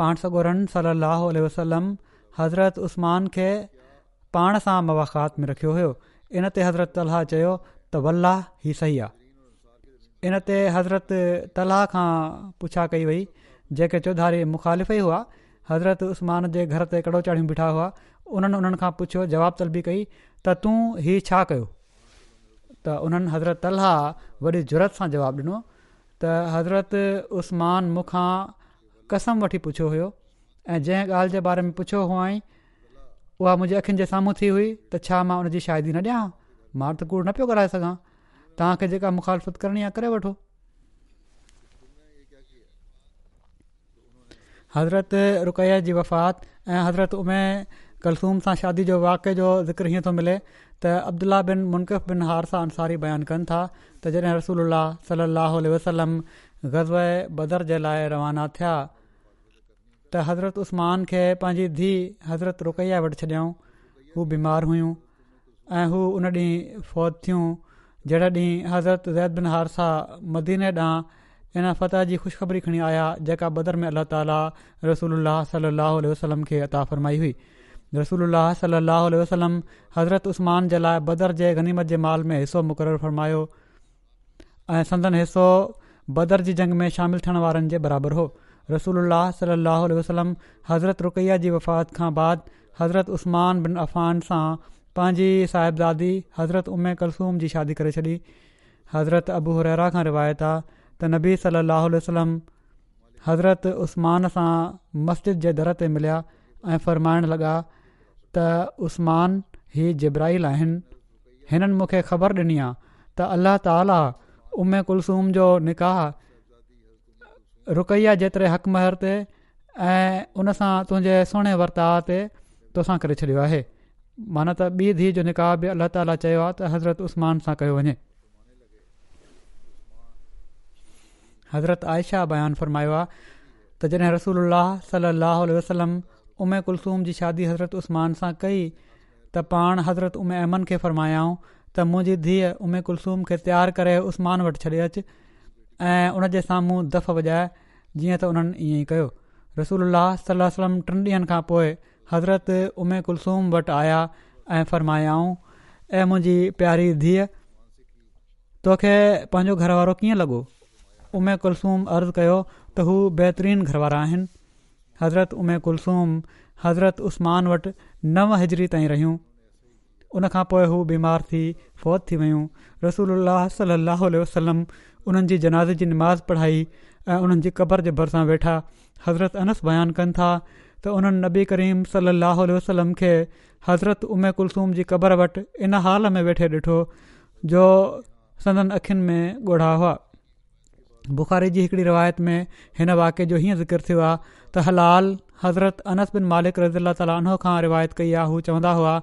पाण सॻोरन सलाहु वसलम हज़रत उस्मान खे पाण सां मुख़ात में रखियो हुयो इन ते हज़रत अल चयो त वल्लाह ही सही आहे इनते हज़रत तलाह खां पुछा कई वई जेके चौधारी मुखालिफ़ ई हुआ हज़रत उस्मान जे घर ते कड़ो चाढ़ियूं बीठा हुआ उन्हनि उन्हनि खां पुछियो जवाब तलबी कई त तूं हीउ छा कयो त उन्हनि हज़रत अलाह वॾी ज़रत सां जवाबु ॾिनो त हज़रत उस्मानखां कसम वठी पुछियो हुयो ऐं जंहिं ॻाल्हि जे बारे में पुछियो हुअईं उहा मुंहिंजी अखियुनि जे साम्हूं थी हुई त छा मां न ॾियां मां त कूड़ न पियो कराए सघां तव्हांखे जेका मुखालफ़त करणी आहे करे वठो हज़रत रुकैया जी वफ़ात ऐं हज़रत उमे कलसूम सां शादी जो वाक़े जो ज़िक्र हीअं थो मिले त अब्दुला बिन मुनक़िफ़ बिन हारसा अंसारी बयानु कनि था त जॾहिं रसूल सलाहु वसलम ग़ज़व बदर जे लाइ रवाना थिया त हज़रत उस्मान खे पंहिंजी धीउ हज़रत रुकैया वटि छॾियाऊं हू बीमार हुयूं ऐं हू हुन ॾींहुं फौत थियूं जहिड़े ॾींहुं हज़रत ज़ैद बिन हारसा सां मदीने ॾांहुं इन फतह जी ख़ुशख़बरी खणी आया जेका बदर में अलाह ताला रसूल सलाहु वसलम खे अता फ़रमाई हुई रसूल सलाहु वसलम हज़रत उस्मान जे लाइ बदर जे गनीमत जे माल में हिसो मुक़ररु फरमायो ऐं संदन हिसो बदर जी जंग में शामिलु थियण वारनि जे बराबरि हो रसूल सल वसलम हज़रत रुकैया जी वफ़ात खां बाद हज़रत उस्त्मान बिनान सां पंहिंजी साहिब दादी हज़रत उमे कलसूम जी शादी करे छॾी हज़रत अबू हुरैरा खां रिवायत आहे त नबी सली अलाह वसलम हज़रत उस्मान सां मस्जिद जे दर ते मिलिया ऐं फ़र्माइण लॻा त उस्मान जिब्राहिल आहिनि हिननि मूंखे ख़बर ॾिनी आहे त अल्लाह ताला उमे कुलसूम जो निकाह रुकैया जेतिरे हक़ महर ते ऐं उनसां तुंहिंजे सुहिणे वर्ताव ते तोसां करे छॾियो आहे माना त ॿी धीउ जो निकाह बि अलाह ताली चयो आहे त हज़रत उस्मान सां कयो वञे हज़रत आयशा बयानु फ़र्मायो आहे त जॾहिं रसूल सलाहु उल वसलम उमे कुलसूम जी शादी हज़रत उस्मान सां कई त पाण हज़रत उमे अमन खे फ़रमायाऊं त मुंहिंजी धीअ उमे कुलसूम खे तयारु करे उस्मान वटि छॾे अचु ऐं उनजे साम्हूं दफ़ वॼाए जीअं त उन्हनि ईअं ई कयो रसूल सलम टिनि ॾींहनि खां पोइ हज़रत उमे कुलसूम वटि आया ऐं फ़रमायाऊं ऐं मुंहिंजी प्यारी धीअ तोखे पंहिंजो घर वारो कीअं लॻो उमसूम अर्ज़ु कयो त हू बहितरीन घरवारा आहिनि हज़रत उमे कुलसूम हज़रत उस्मान वटि नव हज़री ताईं रहियूं उनखां पोइ हू बीमार थी फ़ौत थी वियूं रसूल अलाह सलाहु उल्ह वसलम उन्हनि जी जनाज़ जी निमाज़ पढ़ाई ऐं उन्हनि जी क़बर जे भरिसां वेठा हज़रत अनस बयानु कनि था त उन्हनि नबी करीम सलाहु वसलम खे हज़रत उमे कुलुसूम जी क़बर वटि इन हाल में वेठे ॾिठो जो संदन अखियुनि में ॻोढ़ा हुआ बुख़ारी जी हिकिड़ी रिवायत में हिन वाके जो हीअं ज़िक्र थियो आहे त हलाल हज़रत अनस बिन मालिक रज़ी अलाह तालो खां रिवायत कई आहे हूअ चवंदा हुआ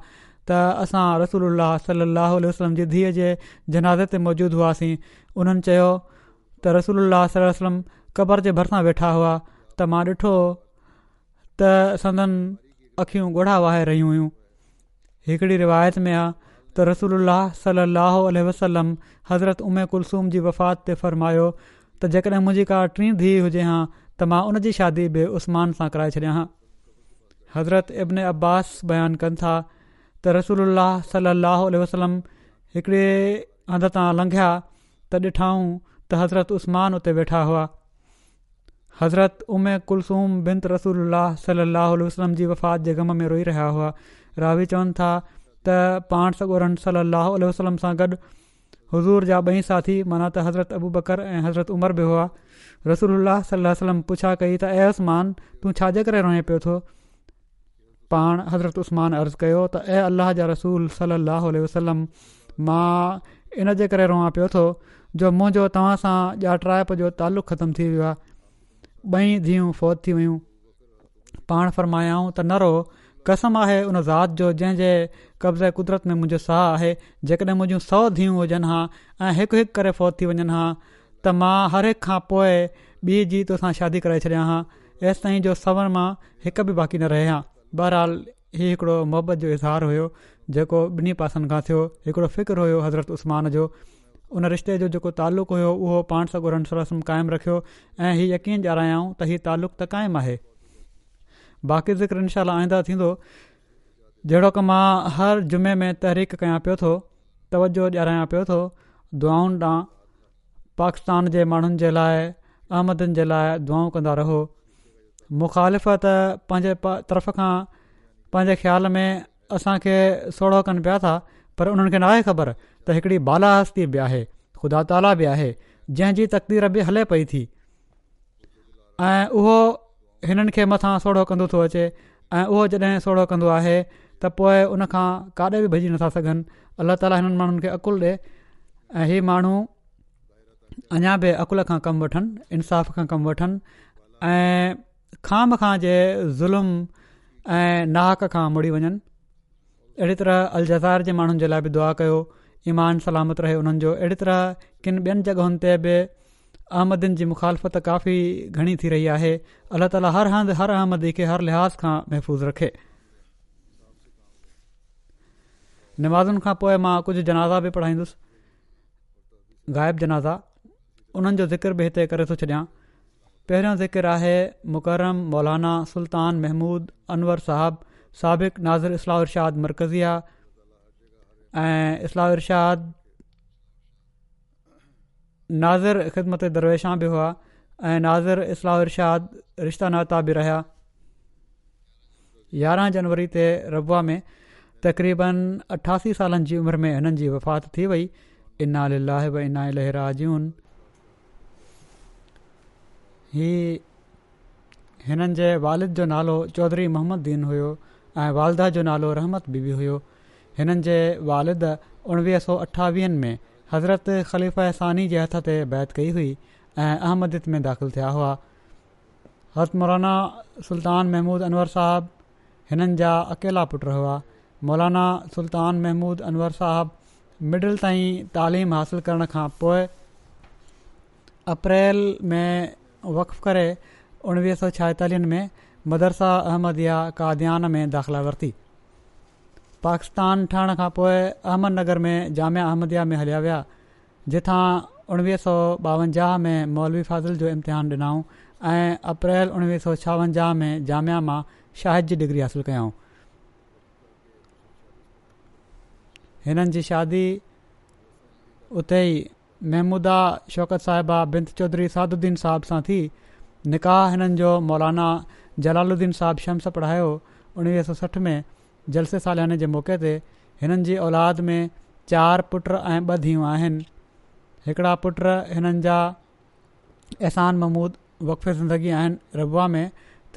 त असां रसूल सल अल वसलम जी धीअ जे जनाज़े ते मौजूदु हुआसीं उन्हनि चयो त रसूल सल वसलम क़बर जे भरिसां वेठा हुआ त मां ॾिठो त संदन अखियूं ॻोढ़ा वाहे रहियूं हुयूं हिकिड़ी रिवायत में आहे त रसूल सल लहल वसलम हज़रत उमे कुलसूम जी वफ़ात ते फ़र्मायो त जेकॾहिं मुंहिंजी का टीं धीउ हुजे हां त मां उनजी शादी बि उस्मान सां कराए छॾिया हां हज़रत इब्न अब्बास बयानु कनि था त रसूल सलाहु वसलम हिकिड़े हंध तां लंघिया त ॾिठाऊं त हज़रत उस्मान उते वेठा हुआ हज़रत उमे कुलसूम बिन रसूल सलाहु वसलम जी वफ़ात जे ग़म में रोई रहिया हुआ रावी चवनि था त पाण सॻोरनि सल अल वसलम सां गॾु हज़ूर जा ॿई साथी माना त हज़रत अबू बकर ऐं हज़रत उमर बि हुआ रसूल अलाह वलम पुछा कई त ऐ उसमान तूं छाजे करे रोए पियो थो पाण हज़रत उस्मान अर्ज़ु कयो त ए अल अलाह जा रसूल सलाहु वसलम मां इनजे करे रोया पियो थो जो मुंहिंजो तव्हां सां ॼा जो तालुक़ु ख़तम थी वियो आहे ॿई धीअ फौत थी वियूं पाण फरमायाऊं त न रहो कसम आहे उन ज़ात जो जंहिंजे कब्ज़े क़ुदिरत में मुंहिंजो साहु आहे जेकॾहिं मुंहिंजूं सौ धियूं हुजनि हां ऐं हिकु करे फ़ौत थी वञनि हां त मां हर हिक खां पोइ ॿी जी तो शादी कराए छॾियां हां ऐसि ताईं जो सवर मां हिक बि बाक़ी न रहे हां बहरहाल हीउ हिकिड़ो मुहबत जो इज़हार हुयो जेको ॿिन्ही पासनि खां थियो हिकिड़ो फ़िक्रु हुयो हज़रत उस्मान जो उन रिश्ते जो जेको तालुक़ु हुयो उहो पाण सगोर क़ाइमु रखियो ऐं हीउ यकीन ॼाणायूं त हीउ तालुक़ त क़ाइमु आहे बाक़ी ज़िक्र इनशा आईंदा थींदो जहिड़ो की मां हर जुमे में तहरीक कयां पियो थो तवजो ॾियारायां पियो थो दुआउनि ॾांहुं पाकिस्तान जे माण्हुनि जे लाइ अहमदनि जे लाइ दुआऊं कंदा रहो मुख़ालिफ़त त पंहिंजे पा तर्फ़ खां पंहिंजे ख़्याल में असांखे सोढ़ो कनि पिया था पर उन्हनि खे न ख़बर त हिकिड़ी बाला हस्ती बि आहे ख़ुदा ताला बि आहे जंहिंजी तकदीर बि हले पई थी ऐं उहो हिननि खे मथां सोढ़ो कंदो थो अचे ऐं उहो जॾहिं सोढ़ो कंदो आहे त पोइ उन खां काॾे बि भॼी नथा सघनि अलाह ताला हिननि माण्हुनि खे अकुलु ॾिए ऐं इहे माण्हू अञा बि अक़ुल खां कमु वठनि इंसाफ़ खां कमु वठनि ऐं खाम खां जे ज़ुल्म ऐं नाहक खां मुड़ी वञनि अहिड़ी तरह अलजार जे माण्हुनि जे लाइ बि दुआ कयो ईमान सलामत रहे उन्हनि जो अहिड़ी तरह किन ॿियनि जॻहियुनि ते बि अहमदिन जी मुखालफ़त काफ़ी घणी थी रही आहे अल्ला ताली हर हंधि हर अहमदी खे हर लिहाज़ खां महफ़ूज़ रखे नमाज़नि खां पोइ मां कुझु जनाज़ा बि पढ़ाईंदुसि ग़ाइबु जनाज़ा उन्हनि जो ज़िकर बि हिते करे थो छॾियां पहिरियों ज़िकर आहे मुकरम मौलाना सुल्तान महमूद अनवर साहिबु साबिक़ु नाज़र इस्लाह इरशाद मरकज़िया ऐं इस्लाह इरशाद नाज़िर ख़िदमत दरवेशा बि हुआ ऐं नाज़िर इस्लाह रिशाद रिश्ता नाता बि रहिया यारहां जनवरी ते रबा में तक़रीबन अठासी सालनि जी उमिरि में हिननि जी वफ़ात थी वई इना व इना लहराजून जून हीअ हिननि जे वालिद जो नालो चौधरी मुहम्मददीन हुयो ऐं वालदा जो नालो रहमत बीबी हुयो हिननि जे वालिद उणिवीह सौ अठावीहनि में हज़रत خلیفہ जे हथ ते बैत कई हुई ऐं میں में تھیا थिया हुआ مولانا मौलाना सुल्तान महमूद अनवर ہننجا हिननि जा अकेला पुट हुआ मौलाना सुल्तान महमूद अनवर تائیں मिडल ताईं तालीम हासिलु करण खां पोइ अप्रैल में वक़ करे उणिवीह सौ छाहेतालीहनि में मदरसा अहमदया में दाख़िला वरिती पाकिस्तान ठहण खां पोइ अहमदनगर में जामिया अहमद में हलिया विया जिथां उणिवीह सौ ॿावंजाह में मौलवी फ़ाज़िल जो इम्तिहान ॾिनऊं ऐं अप्रैल उणिवीह सौ छावंजाह में जामिया मां शाहिद जी डिग्री हासिलु कयाऊं हिननि जी शादी उते ई महमूदा शौकत साहिबा बित चौधरी सादुद्दीन साहब सां थी निकाह हिननि जो मौलाना जलालुद्दीन साहिब शम्स पढ़ायो उणिवीह सौ सठि में जलसे सालियाने जे मौक़े ते हिननि जी औलाद में चार पुट ऐं ॿ धीअ आहिनि हिकिड़ा पुट हिननि जा एहसान महमूद वक़फ़े ज़िंदगी आहिनि रबा में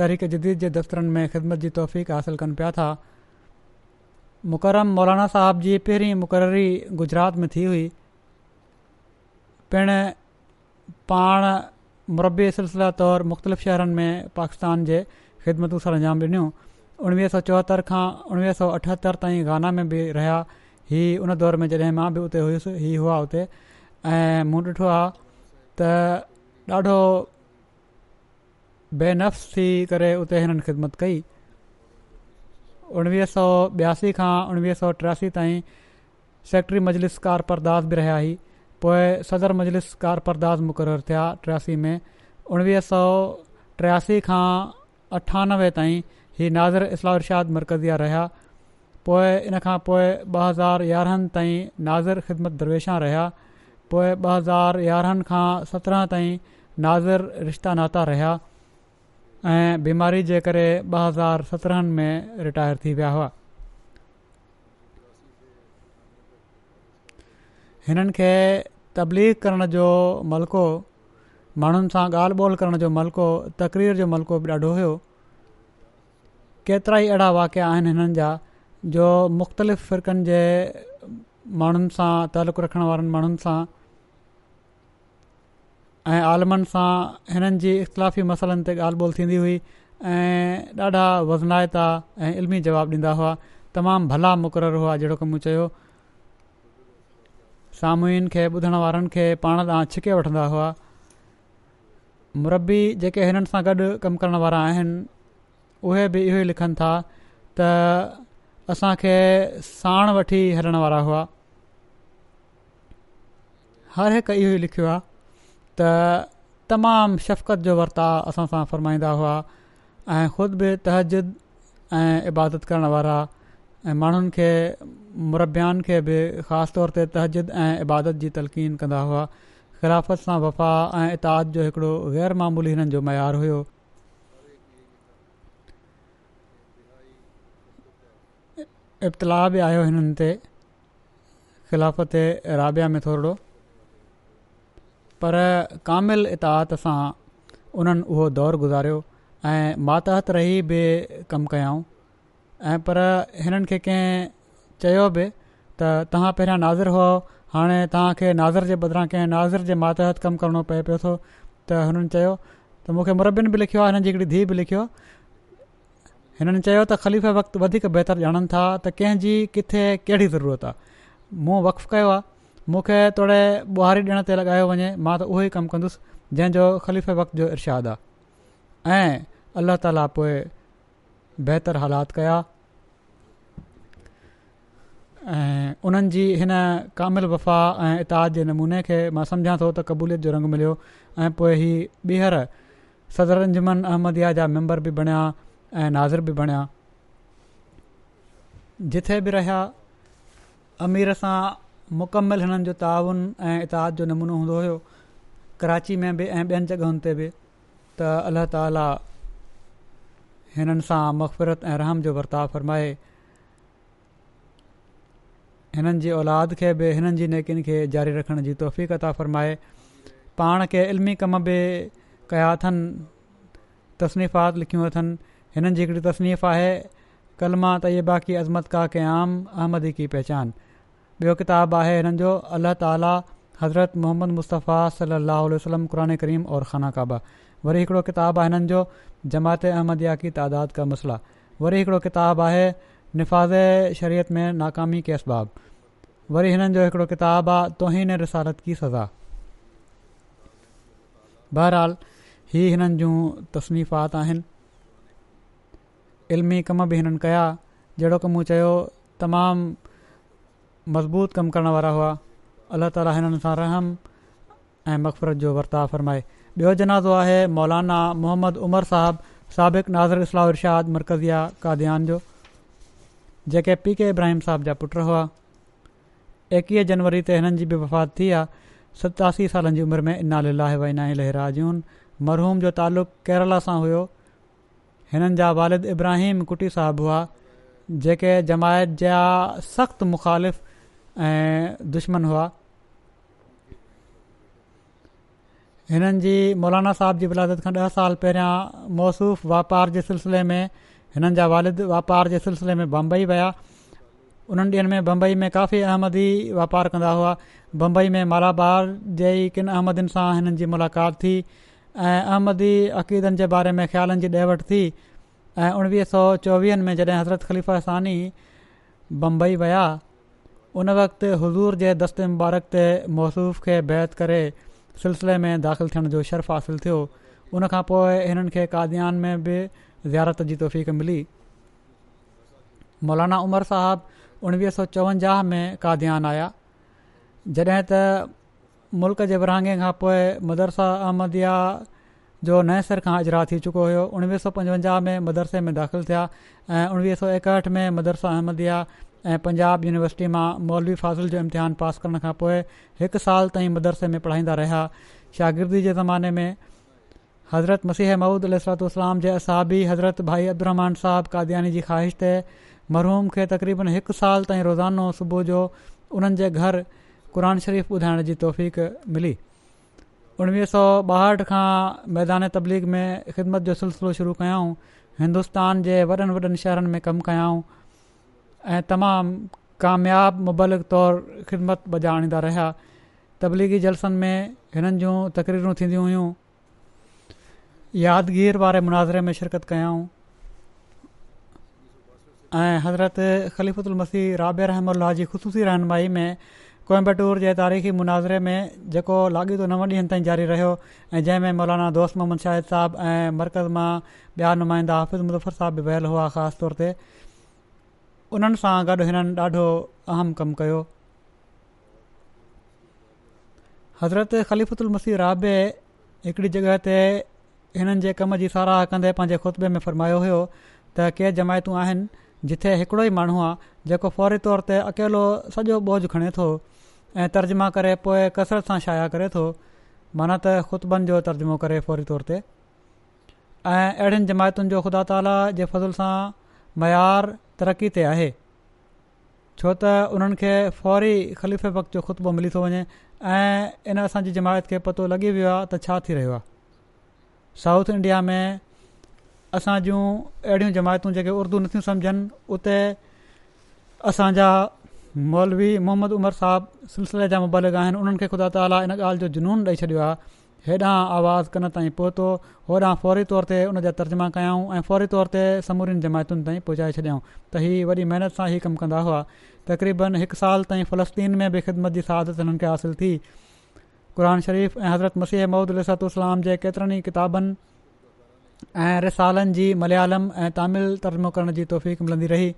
तहरीक जदीद जे दफ़्तरनि में ख़िदमत जी तौफ़ीक़ हासिल कनि पिया था मुकरम मौलाना साहब जी पहिरीं मुक़ररी गुजरात में थी हुई पिण पाण मुरबी सिलसिला तौरु मुख़्तलिफ़ शहरनि में पाकिस्तान जे ख़िदमतू सर अंजाम ॾिनियूं उणिवीह सौ चोहतरि खां उणिवीह सौ अठहतरि ताईं गाना में बि रहिया इहे उन दौर में जॾहिं मां बि उते हुयुसि ही हुआ हुते ऐं मूं ॾिठो आहे त ॾाढो बेनफ़्स थी करे उते हिननि ख़िदमत कई उणिवीह सौ ॿियासी खां उणिवीह सौ टियासी ताईं सेक्ट्री मजलिस कार परदास बि रहिया ही पोइ सदर मजलिस कार परदास मुक़रर थिया टियासी में उणिवीह सौ टियासी खां अठानवे ताईं हीउ नाज़ इस्लाह रिशाद मर्कज़िया रहिया पोइ इन खां पोइ ॿ हज़ार यारहनि ताईं नाज़िर ख़िदमत दरवेशा रहिया पोइ ॿ हज़ार यारहनि खां सत्रहं ताईं नाज़र रिश्ता नाता रहिया ऐं बीमारी जे करे ॿ हज़ार सत्रहनि में रिटायर थी विया हुआ हिननि खे तबलीग करण जो मलको माण्हुनि सां ॻाल्हि ॿोल करण जो मलक़ो तक़रीर जो मलको बि ॾाढो हुयो केतिरा ई अहिड़ा वाकिया आहिनि हिननि जा जो मुख़्तलिफ़ फ़िरकनि जे माण्हुनि सां तालुक़ु रखण वारनि माण्हुनि सां ऐं आलमनि सां हिननि जी इख़्तिलाफ़ी मसइलनि ते ॻाल्हि ॿोल थींदी हुई ऐं ॾाढा वज़नायता ऐं इल्मी जवाबु ॾींदा हुआ तमामु भला मुक़ररु हुआ जहिड़ो की चयो साम्हूंनि खे ॿुधण वारनि खे पाण ॾांहुं छिके वठंदा हुआ मरबी जेके हिननि सां गॾु कमु उहे बि इहो ई लिखनि था त असांखे साण वठी हलण वारा हुआ हर हिकु इहो ई लिखियो आहे त तमामु शफ़क़त जो वर्ताउ असां सां फ़रमाईंदा हुआ ऐं ख़ुदि बि तहज़द ऐं इबादत करण वारा ऐं माण्हुनि खे मुरब्यान खे बि ख़ासि तौर ते तहजद ऐं इबादत जी तलक़ीन कंदा हुआ ख़िलाफ़त सां वफ़ा ऐं इताद जो हिकिड़ो ग़ैरमामूली हिननि जो मयारु इब्तिलाउ बि आयो हिननि ते ख़िलाफ़त राबिया में थोरो पर कामिल इताद सां उन्हनि उहो दौरु गुज़ारियो ऐं मातहत रही बि कमु कयाऊं ऐं पर हिननि खे कंहिं चयो बि त तव्हां पहिरियां नाज़रु हुओ हाणे तव्हांखे नाज़िर जे बदिरां कंहिं नाज़िर जे मातहत कमु करिणो पए पियो थो त हुननि चयो त मूंखे मुरबिन बि लिखियो आहे हिननि जी हिकिड़ी धीउ बि लिखियो हिननि चयो त ख़लीफ़ु वधीक बहितर ॼाणनि था त कंहिंजी किथे कहिड़ी ज़रूरत आहे मूं वक़्फ़ कयो आहे मूंखे थोरे ॿुहारी ॾिण ते लॻायो वञे मां त उहो ई कमु कंदुसि जंहिंजो ख़लीफ़े वक़्त जो इर्शादु आहे ऐं अलाह ताला बहितरु हालात कया ऐं उन्हनि जी हिन कामिल वफ़ा ऐं इताद जे नमूने खे मां सम्झा थो त क़बूलियत जो रंगु मिलियो ऐं पोइ ही ॿीहर सदर अंजमन अहमदिया जा मेंबर बि बणिया ऐं नाज़र बि बणिया जिथे बि रहिया अमीर सां मुकमिल हिननि जो ताउन ऐं इताद जो नमूनो हूंदो हुयो कराची में बि ऐं ॿियनि जॻहुनि ते बि त अल्ला ताला हिननि सां मक़फ़िरत ऐं रहम जो वर्ताव फ़रमाए हिननि जी औलाद खे बि हिननि जी नेकिनि खे जारी रखण जी तौफ़ अता फ़रमाए पाण खे इल्मी कम बि कया अथनि तसनीफ़ात लिखियूं अथनि हिननि जी हिकड़ी तसनीफ़ आहे कलमा तयबा की अज़मत का कयाम अहमदी की पहचान ॿियो किताबु आहे हिननि जो अलाह ताला हज़रत मुहम्मद मुस्तफ़ा सली अलीम और ख़ाना काबा वरी हिकिड़ो किताबु आहे हिननि जो जमात अहमद की तइदाद का मसइला वरी हिकिड़ो किताबु आहे नफ़ाज़ शरीयत में नाकामी केसबाब वरी हिननि जो हिकिड़ो किताबु आहे तोही रिसालत की सज़ा बहरहालु हीअ हिननि जूं तस्नीफ़ात आहिनि इल्मी कम बि हिननि कया जहिड़ो कम चयो तमामु मज़बूत कमु करण वारा हुआ अलाह ताली हिननि सां रहम ऐं मक़फ़रत जो वर्ताव फ़र्माए ॿियो जनाज़ो आहे मौलाना मोहम्मद उमर साहब साबिक़ नाज़र इस्लाह इरशाद मर्कज़िया काद्यान जो जेके पी के इब्राहिम साहब जा पुट हुआ एकवीह जनवरी ते हिननि जी बि वफ़ात थी आहे सतासी सालनि जी उमिरि में इनाल लाहे वनाह लाजून मरहूम जो तालुक़ु केरला सां हिननि जा वालिद इब्राहिम कुटी साहबु हुआ जेके जमायत जा सख़्तु मुख़ालिफ़ ऐं दुश्मन हुआ हिननि जी मौलाना साहिब जी विलादत खां ॾह साल पहिरियां मौसूफ़ वापार जे सिलसिले में हिननि जा वालिद वापार जे सिलसिले में बम्बई विया उन्हनि ॾींहनि में बम्बई में काफ़ी अहमदी वापारु कंदा हुआ बम्बई में मालाबार जे किन अहमदनि सां हिननि जी मुलाक़ात थी अहमदी अक़ीदनि जे बारे में ख़्यालनि जी ॾे वठि थी ऐं उणिवीह सौ चोवीहनि में जॾहिं हज़रत ख़लीफ़ा सानी बम्बई विया उन वक़्तु हज़ूर जे दस्ते मुबारक ते मौसूफ़ खे बैत करे सिलसिले में दाख़िल थियण जो शर्फ़ हासिल थियो उन खां पोइ हिननि खे काद्यान में बि ज़ियारत जी तोफ़ीक मिली मौलाना उमर साहिबु उणिवीह सौ चोवंजाह में काद्यान आया जॾहिं त मुल्क जे विरांगे खां पोइ मदरसा अहमदिया जो नए सर खां इजरा थी चुको हुयो उणिवीह सौ पंजवंजाह में मदरसे में दाख़िलु थिया ऐं उणिवीह सौ एकहठि में मदरसा अहमदिया ऐं पंजाब यूनिवर्सिटी मां मौलवी फ़ाज़िल जो इम्तिहान पास करण खां पोइ हिकु साल ताईं मदरसे में पढ़ाईंदा रहिया शागिर्दी जे ज़माने में हज़रत मसीह महमूद अलरात जे असाबी हज़रत भाई अबुरमान साहब कादयानी जी ख़्वाहिश ते मरहूम खे तक़रीबन हिकु साल ताईं रोज़ानो सुबुह जो उन्हनि घर क़ुर शरीफ़ ॿुधाइण जी तौफ़ मिली उणिवीह सौ ॿाहठि खां मैदान तबलीग में ख़िदमत जो सिलसिलो शुरू कयाऊं हिंदुस्तान जे वॾनि वॾनि शहरनि में कमु कयाऊं ऐं तमामु कामियाबु मुबलिक तौरु ख़िदमत बजा बॼाणींदा रहिया तबलीगी जलसनि में हिननि जूं तकरीरूं थींदियूं हुयूं यादगीर वारे मुनाज़िरे में शिरकत कयाऊं ऐं हज़रत ख़लीफ़ु मसीह राबे रहम जी ख़ुशूसी रहनुमाई में कोयम्बतूर जे तारीख़ी मुनाज़िरे में जेको लाॻीतो नव ॾींहनि ताईं जारी रहियो ऐं जंहिंमें मौलाना दोस्त मोहम्मद शाहिद साहब ऐं मरकज़ मां ॿिया नुमाइंदा हाफ़िज़ मुफ़र साहब बि वियल हुआ ख़ासि तौर ते उन्हनि सां गॾु हिननि ॾाढो अहम कमु कयो हज़रत ख़लीफ़ुतुल मसीह राबे हिकिड़ी जॻह ते हिननि जे कम जी साराह कंदे पंहिंजे खुतबे में फरमायो हुयो त के जमायतूं आहिनि जिथे हिकिड़ो ई माण्हू आहे जेको फौरी तौर ते अकेलो सॼो बोझ खणे थो ऐं तर्जुमा करे पोइ कसरत सां शाया करे थो माना त ख़ुतबनि जो तर्जुमो करे फौरी तौर ते ऐं अहिड़ियुनि जमातुनि जो ख़ुदा ताला जे फज़ुल सां मयारु तरक़ी ते आहे छो त उन्हनि खे फौरी ख़लीफ़े वक़्त जो ख़ुतबो मिली थो वञे ऐं इन असांजी जमायत खे पतो लॻी वियो आहे त छा थी रहियो आहे साउथ इंडिया में असां जूं अहिड़ियूं जमायतूं जेके उर्दू नथियूं सम्झनि उते असांजा मौलवी मोहम्मद उमर साहब सिलसिले जा मुबालिक आहिनि उन्हनि ख़ुदा ताली इन ॻाल्हि जो जुनून ॾेई छॾियो आहे आवाज आवाज़ु कनि पोतो पहुतो फौरी तौर ते हुन जा तर्जमा कयऊं ऐं फौरी तौर ते समूरीनि जमायतुनि ताईं पहुचाए छॾियऊं त इहा वॾी महिनत सां इहे कमु कंदा हुआ तक़रीबनि हिकु साल ताईं फ़लस्तीन में बि ख़िदमत जी सहादत हिननि खे थी क़ुन शरीफ़ ऐं हज़रत मसीह महमूद अलतूास जे केतिरनि ई किताबनि ऐं रिसालनि जी मलयालम ऐं तमिल तर्जमो करण रही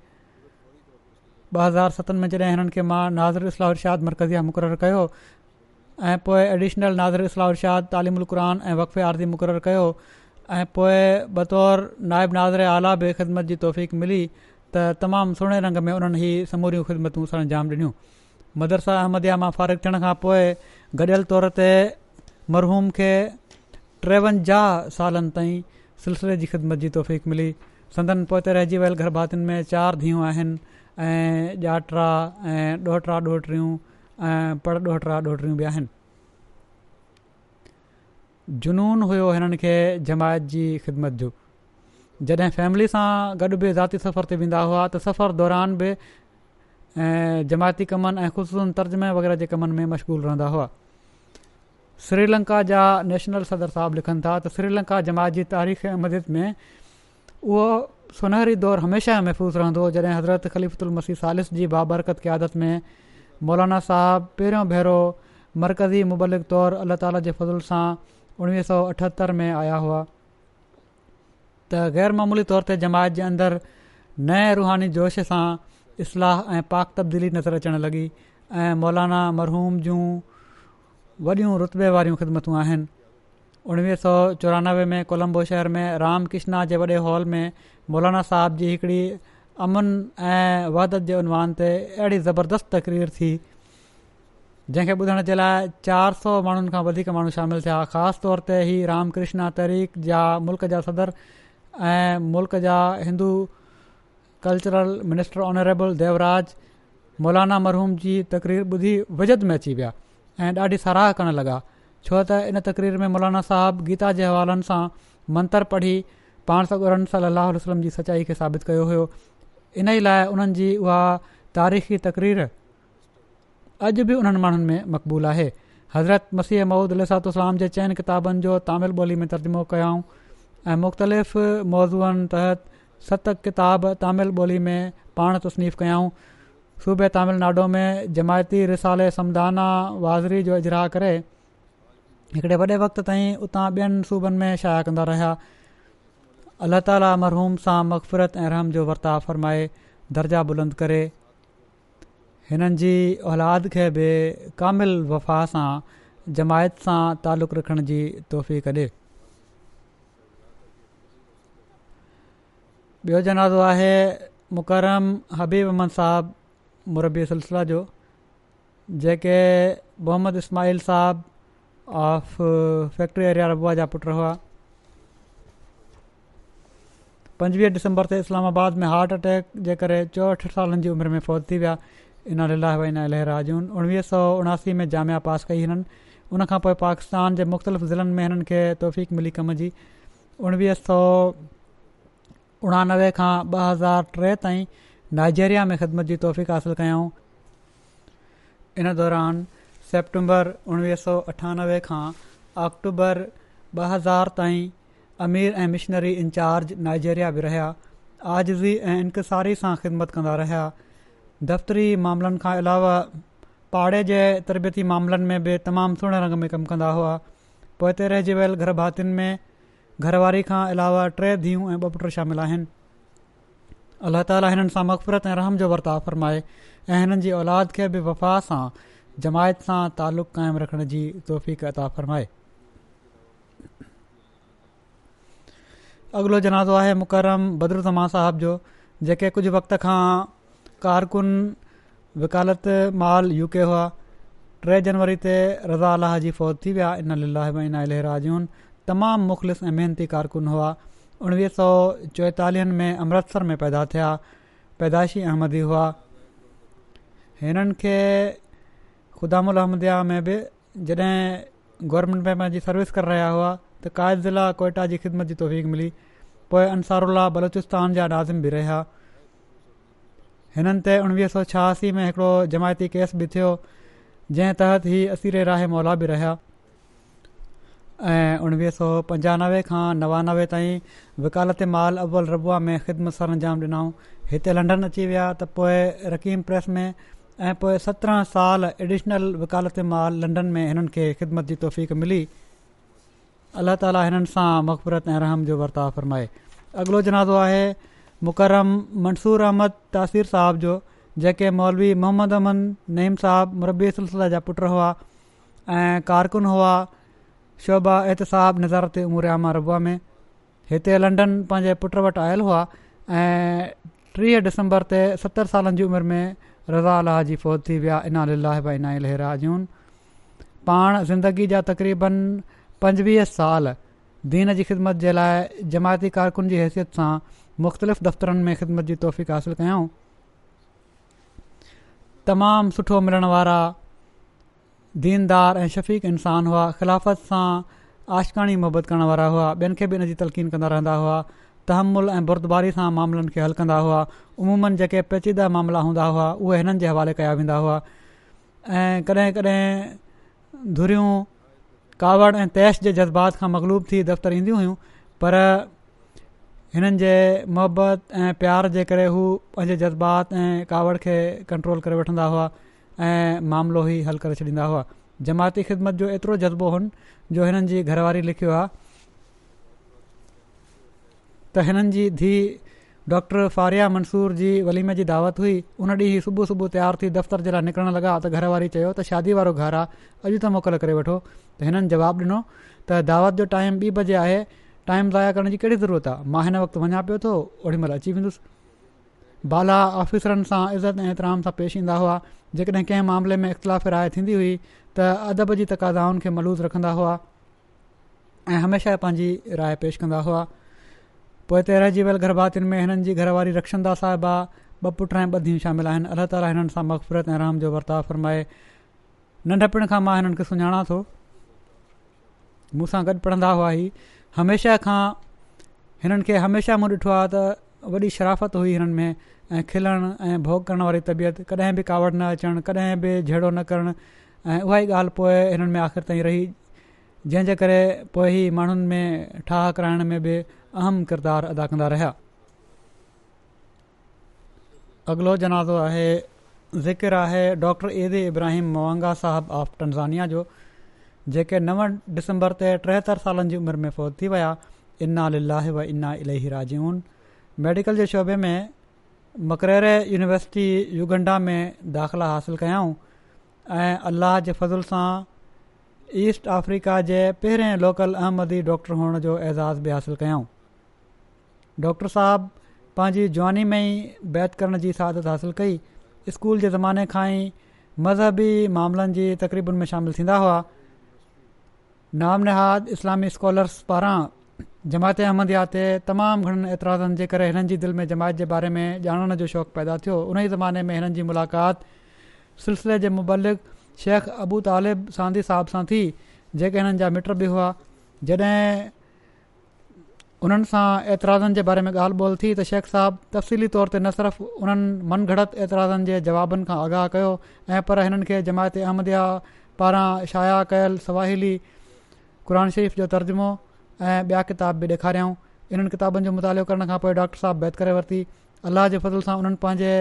ॿ हज़ार सत में जॾहिं हिननि खे मां नाज़र इस्लाह उरशाद मर्कज़िया मुक़ररु कयो ऐं पोइ एडिशनल नाज़र इस्लाह उर्शाद तालीम अलक़रान ऐं वक़फ़े आरती मुक़ररु कयो ऐं पोइ बतौरु नाइब नाज़िर आला बि ख़िदमत जी तौफ़ीक़ मिली त तमामु सुहिणे रंग में उन्हनि ई समूरियूं ख़िदमतूं अंजाम ॾिनियूं मदरसा अहमद मां फ़ारिग थियण खां पोइ गॾियल तौर ते मरहूम खे टेवंजाह सालनि ताईं सिलसिले जी ख़िदमत जी तौफ़ीक़ मिली संदन पोइ ते रहिजी वियल गरभातियुनि में चारि धीअ आहिनि ऐं ॾाटरा ऐं ॾोहितरा ॾोहिटियूं ऐं पर ॾोहिटरा ॾोहितड़ियूं बि आहिनि जुनून हुयो हिननि खे जमायत जी ख़िदमत जो जॾहिं फैमिली सां गॾु बि ज़ाती सफ़र ते वेंदा हुआ त सफ़र दौरान बि जमायती कमनि ऐं ख़ुदिसूस तर्जमे वग़ैरह जे कमनि में मशगूल रहंदा हुआ श्रीलंका जा नेशनल सदर साहबु लिखनि था त श्रीलंका जमायत जी तारीख़ ऐं में उहो सुनहरी दौरु हमेशह महफ़ूज़ रहंदो हो जॾहिं हज़रत ख़लीफ़लमसी सालिस जी बाबरकत क्यादत में मौलाना साहबु पहिरियों भेरो मरकज़ी मुबलिक तौरु अला ताला जे फज़ुल सां उणिवीह सौ अठहतरि में आया हुआ त ग़ैरमूली तौर ते जमायत जे अंदरि नए रुहानी जोश सां इस्लाह ऐं पाक तब्दीली नज़र अचणु लॻी ऐं मौलाना मरहूम जूं वॾियूं रुतबे वारियूं ख़िदमतूं आहिनि उणिवीह सौ चोरानवे में कोलंबो शहर में राम कृष्णा जे वॾे हॉल में मौलाना साहिब जी हिकिड़ी अमन ऐं वद जे उनवान ते अहिड़ी ज़बरदस्त तकरीर थी जंहिंखे ॿुधण जे लाइ चारि सौ माण्हुनि खां वधीक माण्हू शामिलु थिया ख़ासि तौर ते ही राम कृष्णा तहरीक जा मुल्क जा सदर ऐं मुल्क जा Hindu cultural minister honourable Devraj मौलाना मरहूम जी तकरीर ॿुधी वजद में अची विया ऐं ॾाढी साराह करणु लॻा छो त इन तक़रीर में मौलाना साहिबु गीता जे हवालनि सां मंतर पढ़ी पाण सौ उण साल अलाह वसलम जी सचाई खे साबित कयो हो इन्हीअ लाइ उन्हनि जी उहा तारीख़ी तक़रीर अॼु बि उन्हनि माण्हुनि में मक़बूलु आहे हज़रत मसीह महूद अलातलाम जे चइनि किताबनि जो तामिल ॿोली में तर्जुमो कयो ऐं मुख़्तलिफ़ मौज़ुअनि तहत सत किताब तमिल ॿोली में पाण तस्नीफ़ कयाऊं सूबे तमिलनाडु में जमायती रिसाले समदाना वाज़िरी जो इजरा करे हिकिड़े वॾे वक़्त ताईं उतां ॿियनि सूबनि में शाया कंदा रहिया अल्ला ताली मरहूम सां मक़फ़िरत ऐं रहम जो वर्ता फ़रमाए दर्जा बुलंद करे हिननि जी औलाद खे बि कामिल वफ़ा सां जमायत सां तालुक़ु रखण जी तोहफ़ी कॾे ॿियो जनाज़ो आहे मुकरम हबीब अहमद साहब मुरबी सिलसिला जो जेके मोहम्मद इस्माइल साहबु ऑफ फैक्ट्री एरिया रबुआ जा पुट हुआ पंजवीह डिसंबर ते इस्लामाबाद में हार्ट अटैक जे करे चोहठि सालनि जी उमिरि में फ़ौज थी विया इनालीला भाई ना लहराजून उणिवीह सौ उणासी में जामिया पास कई हिननि उनखां पोइ पाकिस्तान जे मुख़्तलिफ़ ज़िलनि में हिननि खे तौफ़ीक़ मिली कम जी उणिवीह सौ उणानवे खां ॿ हज़ार टे ताईं नाइजेरिया में ख़िदमत जी तौफ़ीक़ हासिलु कयऊं इन दौरान सेप्टम्बर उणिवीह सौ अठानवे खां अक्टूबर ॿ हज़ार ताईं अमीर ऐं मिशनरी इंचार्ज नाइजेरिया बि रहिया आजज़ी ऐं इंकसारी सां ख़िदमत कंदा रहिया दफ़्तरी मामलनि खां अलावा पाड़े जे तरबियती मामलनि में बि तमामु सुहिणे रंग में कमु कंदा हुआ पोइ हिते रहिजी वियल घर भातियुनि में घरवारी खां अलावा टे धीअ ऐं ॿ पुट शामिल आहिनि अलाह ताला हिननि सां मक़फ़रत ऐं रहम जो वर्ताव फ़रमाए ऐं हिननि जी औलाद खे बि वफ़ा सां जमायत सां तालुक़ु काइमु रखण जी तौफ़ अता फरमाए अॻिलो जनाज़ो आहे मुकरम बद्रज़मा साहब जो जेके कुझु वक़्त खां कारकुन विकालत माल यू के हुआ टे जनवरी ते रज़ा अलाह जी फ़ौज थी विया इन इना अलाजून तमामु मुख़लिस अहमियनती कारकुन हुआ उणिवीह सौ चोएतालीहनि में अमृतसर में पैदा थिया पैदाशी अहमदी हुआ हिननि खे ख़ुदामु उलहम में बि जॾहिं गवर्नमेंट में पंहिंजी सर्विस करे रहिया हुआ त ज़िला कोयटा जी ख़िदमत जी तोहीक मिली पोइ अंसारुल्ला बलोचिस्तान जा नाज़िम बि रहिया हिननि ते उणिवीह सौ छहासी में हिकिड़ो जमायती केस बि थियो जंहिं तहत ही असीरे राह मौला बि रहिया ऐं उणिवीह सौ पंजानवे खां नवानवे ताईं विकालत माल अव्वल रबुआ में ख़िदमत सर अंजाम ॾिनऊं हिते लंडन अची विया त पोइ रकीम प्रेस में ऐं पोइ सत्रहं साल एडिशनल वकालत मां लंडन में हिननि खे ख़िदमत जी तौफ़ मिली अलाह ताली हिननि सां मक़बरत ऐं रहम जो वर्ताव फ़रमाए अॻिलो जनाज़ो आहे मुकरम मंसूर अहमद तासीर साहिब जो जेके मौलवी मोहम्मद अमन नीम साहब मुरबी जा पुट हुआ ऐं कारकुन हुआ शोभा ऐतसाहब नज़ारत उमूर आमा रबुआ में हिते लंडन पंहिंजे पुट वटि आयल हुआ ऐं टीह डिसंबर ते सतरि सालनि जी उमिरि में रज़ा अलाह जी फ़ौज थी विया इना लाह भाई इना इलेराजून पाण ज़िंदगी जा तक़रीबन पंजवीह साल दीन जी ख़िदमत जे लाइ जमायती कारकुन जी हैसियत सां मुख़्तलिफ़ दफ़्तरनि में ख़िदमत जी तौफ़ हासिलु कयऊं तमामु सुठो मिलण वारा दीनदार ऐं शफ़ीक इंसान हुआ ख़िलाफ़त सां आशकाणी मुहबत करण वारा हुआ ॿियनि खे बि इन जी तलक़ीन कंदा रहंदा हुआ तहमुल ऐं बुरदबारी सां मामलनि खे हल कंदा हुआ उमूमनि जेके पेचीदा मामला हूंदा हुआ उहे हिननि जे हवाले कया वेंदा हुआ ऐं कॾहिं कॾहिं धुरियूं कावड़ ऐं तैश जे जज़्बात खां मकलूब थी दफ़्तर ईंदियूं हुयूं पर हिननि जे मुहबत ऐं प्यार जे करे हू पंहिंजे जज़्बात ऐं कावड़ खे कंट्रोल करे वठंदा हुआ ऐं मामिलो ई हल करे छॾींदा हुआ जमाती ख़िदमत जो एतिरो जज़्बो हुओ जो हिननि जी घरवारी लिखियो आहे त हिननि जी धीउ डॉक्टर फारिया मंसूर जी वलीमे जी दावत हुई उन ॾींहुं सुबुह सुबुह तयारु थी दफ़्तर जे लाइ निकिरणु लॻा त घरवारी चयो त शादी वारो घरु आहे अॼु त मोकल करे वठो त हिननि जवाबु ॾिनो त दावत जो टाइम ॿी बजे आहे टाइम ज़ाया करण जी कहिड़ी ज़रूरत आहे मां हिन वक़्तु वञा पियो थो ओॾी महिल अची वेंदुसि बाला ऑफिसरनि सां इज़त ऐं एतिराम सां पेश ईंदा हुआ जेकॾहिं कंहिं मामले में इख़्तिलाफ़ राय थींदी हुई त अदब जी तक़ादाउनि खे मलूज़ रखंदा हुआ ऐं हमेशह पंहिंजी राय पेश कंदा हुआ पोइ हिते रहिजी वियल गर्भातियुनि में हिननि जी घरवारी रक्षंदा साहिबा ॿ पुट ऐं ॿधी शामिल आहिनि अलाह ताला हिननि सां मक़फ़रत ऐं राम जो वर्ताव फरमाए नंढपिण खां मां हिननि खे सुञाणा थो मूंसां गॾु पढ़ंदा हुआ ई हमेशह खां हिननि खे हमेशह मूं ॾिठो आहे त वॾी शराफ़त हुई हिननि में ऐं खिलणु ऐं भोग करण वारी तबियत कॾहिं बि कावड़ न अचणु कॾहिं बि झेड़ो न करणु ऐं उहा ई ॻाल्हि पोइ हिननि में आख़िरि ताईं रही जंहिंजे करे पोइ ई माण्हुनि में ठाह कराइण में बि अहम کردار अदा कंदा रहिया अॻिलो जनाज़ो आहे ज़िकिर आहे डॉक्टर ईदी इब्राहिम मवांगा साहब आफ टनज़ जो जेके नव डिसंबर ते टेहतरि सालनि जी उमिरि में फ़ौज थी विया इना लाहे व इना इलाही राजऊं मेडिकल जे शोभे में मकरे यूनिवर्सिटी युगंडा में दाख़िला हासिलु कयाऊं ऐं अल्लाह जे फज़ुल सां ईस्ट अफ्रीका जे पहिरें लोकल अहमदी डॉक्टर हुअण जो एज़ाज़ बि हासिलु कयऊं डॉक्टर साहब पंहिंजी जवानी में ई बैत करण जी सहादत हासिलु कई स्कूल जे ज़माने खां ई मज़हबी मामलनि जी तक़रीबुनि में शामिलु थींदा हुआ नाम नहाद इस्लामी स्कॉलर्स पारां जमायत अहमदयाते तमामु घणनि एतिराज़नि जे करे हिननि जी दिलि में जमायत जे बारे में ॼाणण जो शौक़ु पैदा थियो उन ई ज़माने में हिननि जी मुलाक़ात सिलसिले जे शेख अबू तालिब सांदी साहब सां थी जेके हिननि जा मिट बि हुआ जॾहिं हुननि सां एतिराज़नि जे बारे में ॻाल्हि ॿोल थी त शेख साहबु तफ़सीली तौर ते न सिर्फ़ु उन्हनि मनगड़त एतिराज़नि जे जवाबनि खां आगाहु कयो ऐं पर हिननि खे जमायत अहमद पारां शाया कयल सवाहिली क़ुर शरीफ़ जो तर्जुमो ऐं ॿिया किताब बि ॾेखारियऊं इन्हनि किताबनि जो मुतालो करण खां पोइ डॉक्टर साहिबु बैत करे वरिती अलाह जे फज़ुल सां उन्हनि पंहिंजे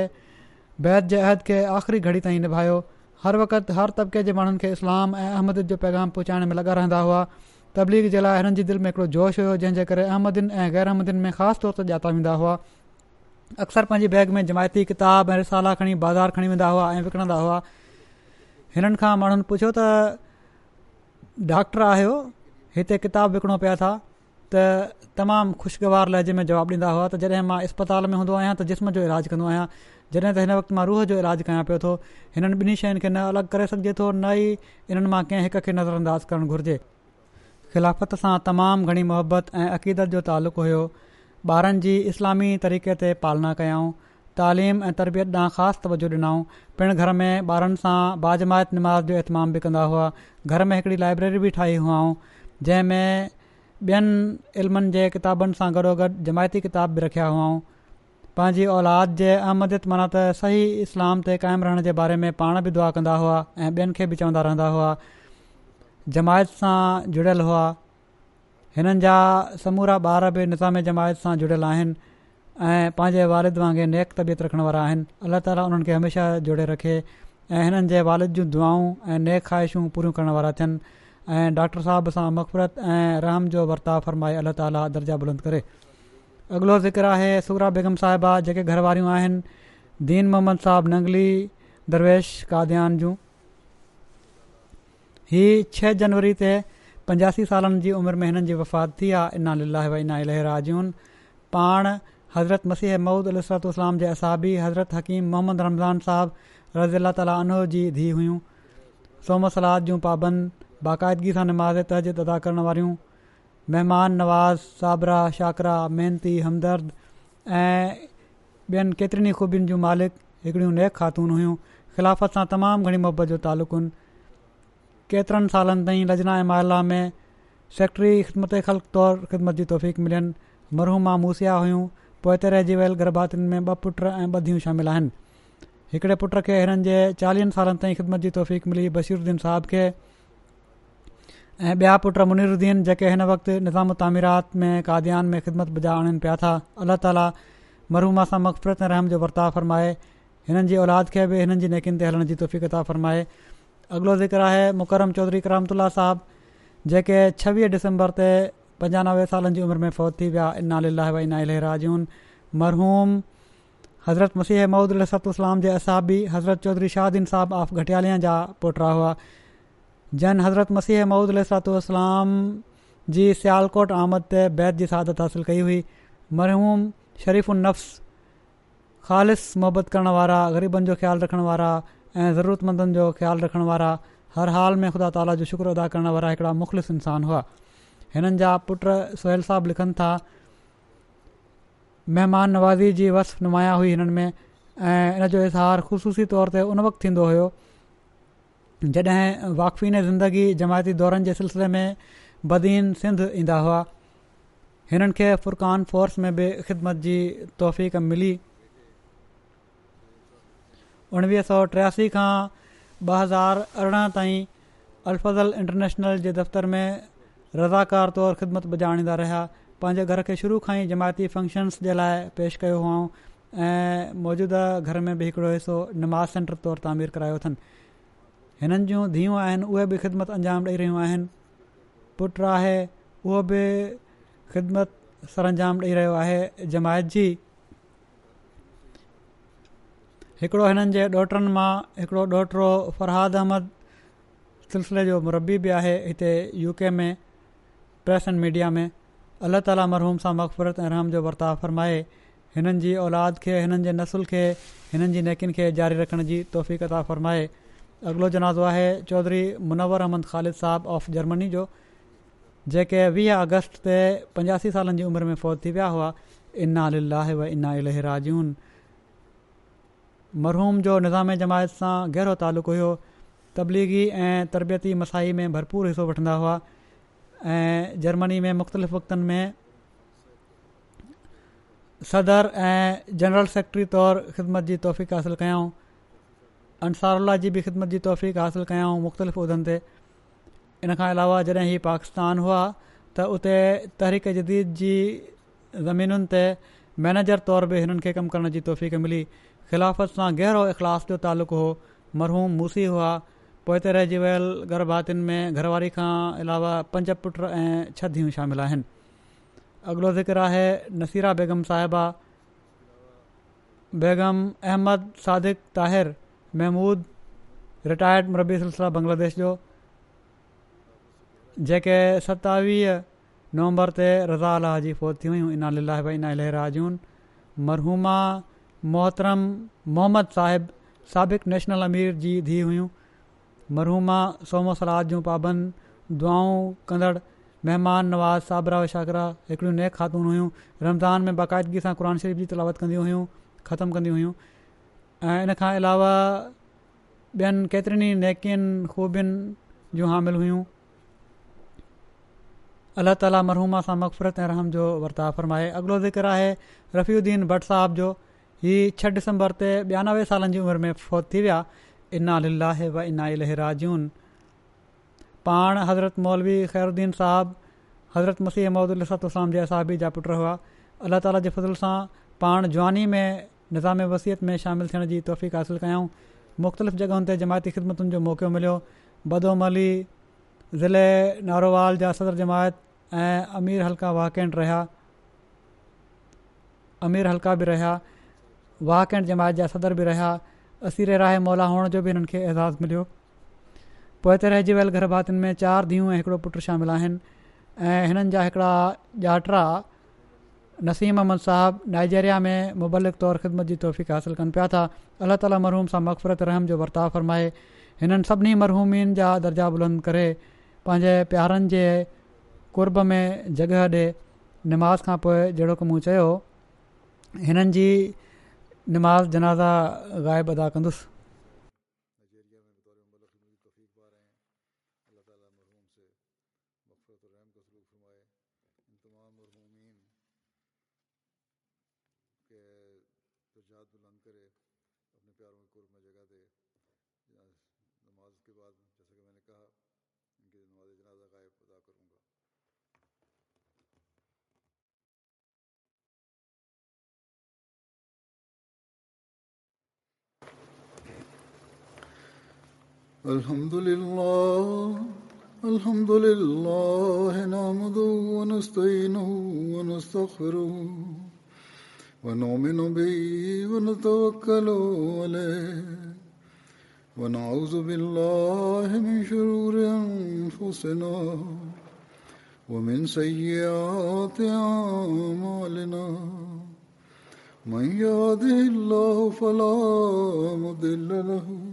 बैदि जे अहद खे आख़िरी घड़ी ताईं निभायो हर वक़्तु हर तबिके जे माण्हुनि खे इस्लाम ऐं अहमद जो पैगाम पहुचाइण में लॻा रहंदा हुआ तबलीग जे लाइ हिननि जी दिलि में हिकिड़ो जोश हुयो जंहिंजे करे अहमदियुनि ऐं गैरहमदियुनि में ख़ासि तौर ते जाता वेंदा हुआ अक्सर पंहिंजी बैग में जमायती किताब ऐं रिसाला खणी बाज़ारि खणी वेंदा हुआ ऐं विकणंदा हुआ हिननि खां माण्हुनि पुछियो त डॉक्टर आहियो हिते किताब विकिणो पिया था त तमामु ख़ुशगवार लहजे में जवाबु ॾींदा हुआ त जॾहिं मां इस्पताल में हूंदो आहियां त जिस्म जो इलाजु कंदो आहियां जॾहिं त हिन वक़्तु मां रूह जो इलाजु कयां पियो थो हिननि ॿिन्ही शयुनि खे न अलॻि करे सघिजे थो न ई हिननि मां कंहिं हिक खे नज़र करणु घुरिजे ख़िलाफ़त सां तमामु घणी मुहबत ऐं अक़ीदत जो तालुक़ु हुयो ॿारनि जी इस्लामी तरीक़े ते पालना कयाऊं तालीम ऐं तरबियत ॾांहुं ख़ासि तवजो ॾिनाऊं पिण घर में ॿारनि सां बाज़मात नमाज़ जो इहतमाम बि कंदा हुआ घर में हिकिड़ी लाइब्रेरी बि ठाही हुअऊं जंहिंमें ॿियनि इल्मनि जे किताबनि सां गॾोगॾु जमायती किताब बि रखिया हुआऊं पंहिंजी औलाद जे अहमदत माना त सही इस्लाम ते क़ाइमु रहण जे बारे में पाण बि दुआ कंदा हुआ ऐं ॿियनि खे बि चवंदा रहंदा हुआ जमायत सां जुड़ियल हुआ हिननि जा समूरा ॿार बि निज़ाम जमायत सां जुड़ियल आहिनि ऐं वारिद वांगुरु नेक तबियत रखण वारा आहिनि अलाह ताला उन्हनि खे हमेशह जोड़े रखे ऐं हिननि जे वालिद जूं दुआऊं ऐं नेकु ख़्वाहिशूं पूरियूं करण वारा थियनि डॉक्टर साहिब सां मक़फ़रत रहम जो वर्ताव फ़रमाए अलाह ताला दर्जा बुलंद करे अॻिलो ज़िक्र आहे सूरा बेगम साहिबा जेके घर वारियूं आहिनि दीन मोहम्मद साहबु नंगली दरवेश काद्यान जूं हीअ छह जनवरी ते पंजासी सालनि जी उमिरि में हिननि जी वफ़ात थी आहे इनाह व इना इलाजुनि पाण हज़रत मसीह महूद अलतलाम जे असाबी हज़रत हकीम मोहम्मद रमज़ान साहबु रज़ी अला तालो जी धीउ हुयूं सोम सलाद जूं पाबंद बाक़ाइदगी सां नमाज़ तहज़द अदा करण वारियूं महिमान नवाज़ साबरा शाकरा मेहनती हमदर्द ऐं ॿियनि केतिरनि ख़ूबियुनि जूं मालिक हिकड़ियूं नेक ख़ातून हुयूं ख़िलाफ़त सां तमामु घणी मोहबत जो तालुक़ु आहिनि केतिरनि सालनि ताईं लजना ऐं महिला में सेक्ट्री ख़िदमत ख़ल तौरु ख़िदमत जी तौफ़ीक़ मिलनि मरहूमा मूसिया हुयूं पोइ त रहिजी वियल गरभातियुनि में ॿ पुट ऐं ॿधियूं शामिल आहिनि हिकिड़े पुट खे हिननि जे चालीहनि सालनि ताईं ख़िदमत जी तौफ़ीक़ मिली बशीरद्दीन साहब खे ऐं ॿिया पुट मुनिररुद्दीन जेके हिन वक़्तु निज़ामु तामीरात में काद्यान में ख़िदमत बुज आणनि पिया था अलाह ताला मरहमा सां मक़फ़रत रहम जो बर्ताव फ़रमाए हिननि जी औलाद खे बि हिननि जी नेकियुनि ते हलण जी तौफ़क़ता फ़रमाए अॻिलो ज़िक्र आहे मुरम चौधरी करमतुला साहब जेके छवीह डिसंबर ते पंजानवे सालनि जी उमिरि में फौत थी विया इनाल भाई नािलेहराजून मरहूम हज़रत मसीह महूद अलतूसलाम जे असाबी हज़रत चौधरी शाहदन साहब आफ घटियालिया जा पुटा हुआ जन हज़रत मसीह मूद अलाम जी स्यालकोट आमद ते बैत जी सादत हासिलु कई हुई मरहूम शरीफ़ुलन्न्स ख़ालि मुहबत करण वारा ग़रीबनि जो ख़्यालु रखण वारा ऐं ज़रूरतमंदनि जो ख़्यालु रखण वारा हर हाल में ख़ुदा ताला जो शुक्र अदा करण वारा हिकिड़ा मुख़लिस इंसान हुआ हिननि जा पुट सोहल साहब लिखनि था महिमान नवाज़ी जी वस नुमाया हुई हिननि में ऐं इन जो इज़हार ख़ूसी तौर ते उन वक़्तु थींदो हुयो जॾहिं वाक़फ़ीन ज़िंदगी जमायती दौरनि जे सिलसिले में बदीन सिंध ईंदा हुआ हिननि खे फुरक़ान फोर्स में बि ख़िदमत जी तोहफ़ी मिली उणिवीह सौ टियासी खां ॿ हज़ार अरिड़हं ताईं अलफज़ल इंटरनेशनल जे दफ़्तर में रज़ाकार तौरु ख़िदमत बजाणींदा रहिया पंहिंजे घर खे शुरू खां ई जमायती फंक्शन्स जे लाइ पेश कयो हुओ ऐं मौजूदा घर में बि हिकिड़ो हिसो नमाज़ सेंटर तौरु तामीर करायो अथनि हिननि जूं धीअरूं आहिनि उहे बि ख़िदमत अंजाम ॾेई रहियूं आहिनि पुट आहे उहो बि ख़िदमत सर अंजाम ॾेई रहियो आहे जमायत जी हिकिड़ो हिननि जे डोटरनि मां हिकिड़ो डोटरो फ़रहद अहमद सिलसिले जो मरबी बि आहे हिते यू के में प्रेस एंड मीडिया में अलाह ताला मरहूम सां मक़फ़रत ऐं राम जो बर्ताव फ़र्माए हिननि जी औलाद खे हिननि जे नसुल खे हिननि जी नेकियुनि खे जारी रखण जी तौफ़ी कता फ़र्माए अॻिलो जनाज़ो आहे चौधरी मुनवर अहमद ख़ालिद साहब ऑफ जर्मनी जो जेके वीह अगस्ट ते पंजासी सालनि जी उमिरि में फ़ौज थी विया हुआ इना अलाह व इन्ना मरहूम जो निज़ाम जमायत सां गहिरो तालुक़ु हुयो तबलीगी ऐं तरबियती मसाहि में भरपूर हिसो वठंदा हुआ ऐं जर्मनी में मुख़्तलिफ़ वक़्तनि में सदर ऐं जनरल सेक्रेटरी तौरु ख़िदमत जी तौफ़ीक़ हासिलु कयाऊं अंसारुल्ला जी बि ख़िदमत जी तौफ़ीक़ हासिलु कयाऊं मुख़्तलिफ़ उहिदनि ते इन खां अलावा जॾहिं इहे पाकिस्तान हुआ त उते तहरीक़ जदीद जी ज़मीनुनि ते मैनेजर तौर बि हिननि खे कमु करण जी तौफ़ीक़ मिली ख़िलाफ़त सां गहिरो इख़लास जो तालको हो मरहूम मूसी हुआ पोइ ते रहिजी वियल गर्भ में घरवारी खां अलावा पंच पुट ऐं छदियूं शामिलु आहिनि अॻिलो ज़िक्र आहे नसीरा बेगम साहिबा बेगम अहमद सादिक ताहिर महमूद रिटायर्ड रबी सिलसिलो बांग्लादेश जो जेके सतावीह नवंबर ते रज़ा अलाह जी फोत थी वियूं इनालीला भाई इना लेहराजून मरहूमा मोहतरम मोहम्मद साहिब साबिक़ु नेशनल अमीर जी धीअ हुयूं मरहूमा सोमो सलाद जूं पाबंद दुआऊं कंदड़ महिमान नवाज़ साबरा वशाकरा हिकड़ियूं नेक ख़ातून हुयूं रमज़ान में बाक़ाइदगी सां क़ुर शरीफ़ जी तलावत कंदियूं हुयूं ख़तमु कंदियूं हुयूं ऐं इन खां अलावा ॿियनि केतिरनि नेकियुनि ख़ूबियुनि जूं हामिल हुयूं अल्लाह ताला मरहूमा सां मक़फ़रत ऐं रहम जो वर्ता फ़रमाए अॻिलो ज़िक्र आहे रफ़ीउद्दीन भट्ट साहिब जो हीअ छह डिसंबर ते ॿियानवे सालनि जी उमिरि में फौत थी विया इना लाहे व इना इलराजून पाण हज़रत मौलवी ख़ैरुन साहबु हज़रत मसीह मोहदलाम जा साहबी जा पुट हुआ अलाह ताला जे फ़ज़ल सां पाण ज्वानी में निज़ाम वसियत में शामिलु थियण जी तौफ़ी हासिलु कयूं मुख़्तलिफ़ जॻहियुनि ते जमायती ख़िदमतुनि जो मौक़ो मिलियो बदोमली ज़िले नारोवाल जा सदर जमायत ऐं अमीर हलका वाकेन रहिया अमीर हलका बि रहिया वाक ऐं जमायत जा सदर बि रहिया असीरे राय मौला हुअण जो बि हिननि खे एज़ाज़ु मिलियो पोइ त रहिजी वियल गर्भ में चारि धीअऊं ऐं हिकिड़ो पुटु शामिलु आहिनि ऐं हिननि जा हिकिड़ा ॼाटा नसीम अहमद साहिबु नाइजेरिया में मुबलिक तौरु ख़िदमत जी तौफ़ीक़ हासिलु कनि पिया था अलाह ताल मरहूम सां मक़फ़रत रहम जो वर्ताव फ़रमाए हिननि सभिनी मरहूमियुनि जा दर्जा बुलंद करे पंहिंजे प्यारनि जे कुर्ब में जॻह ॾे निमाज़ खां पोइ जहिड़ो की मूं चयो हिननि जी निमाज़ जनाज़ा ग़ाइब अदा कंदुसि الحمد لله الحمد لله نعمده ونستعينه ونستغفره ونؤمن به ونتوكل عليه ونعوذ بالله من شرور انفسنا ومن سيئات اعمالنا من يهده الله فلا مضل له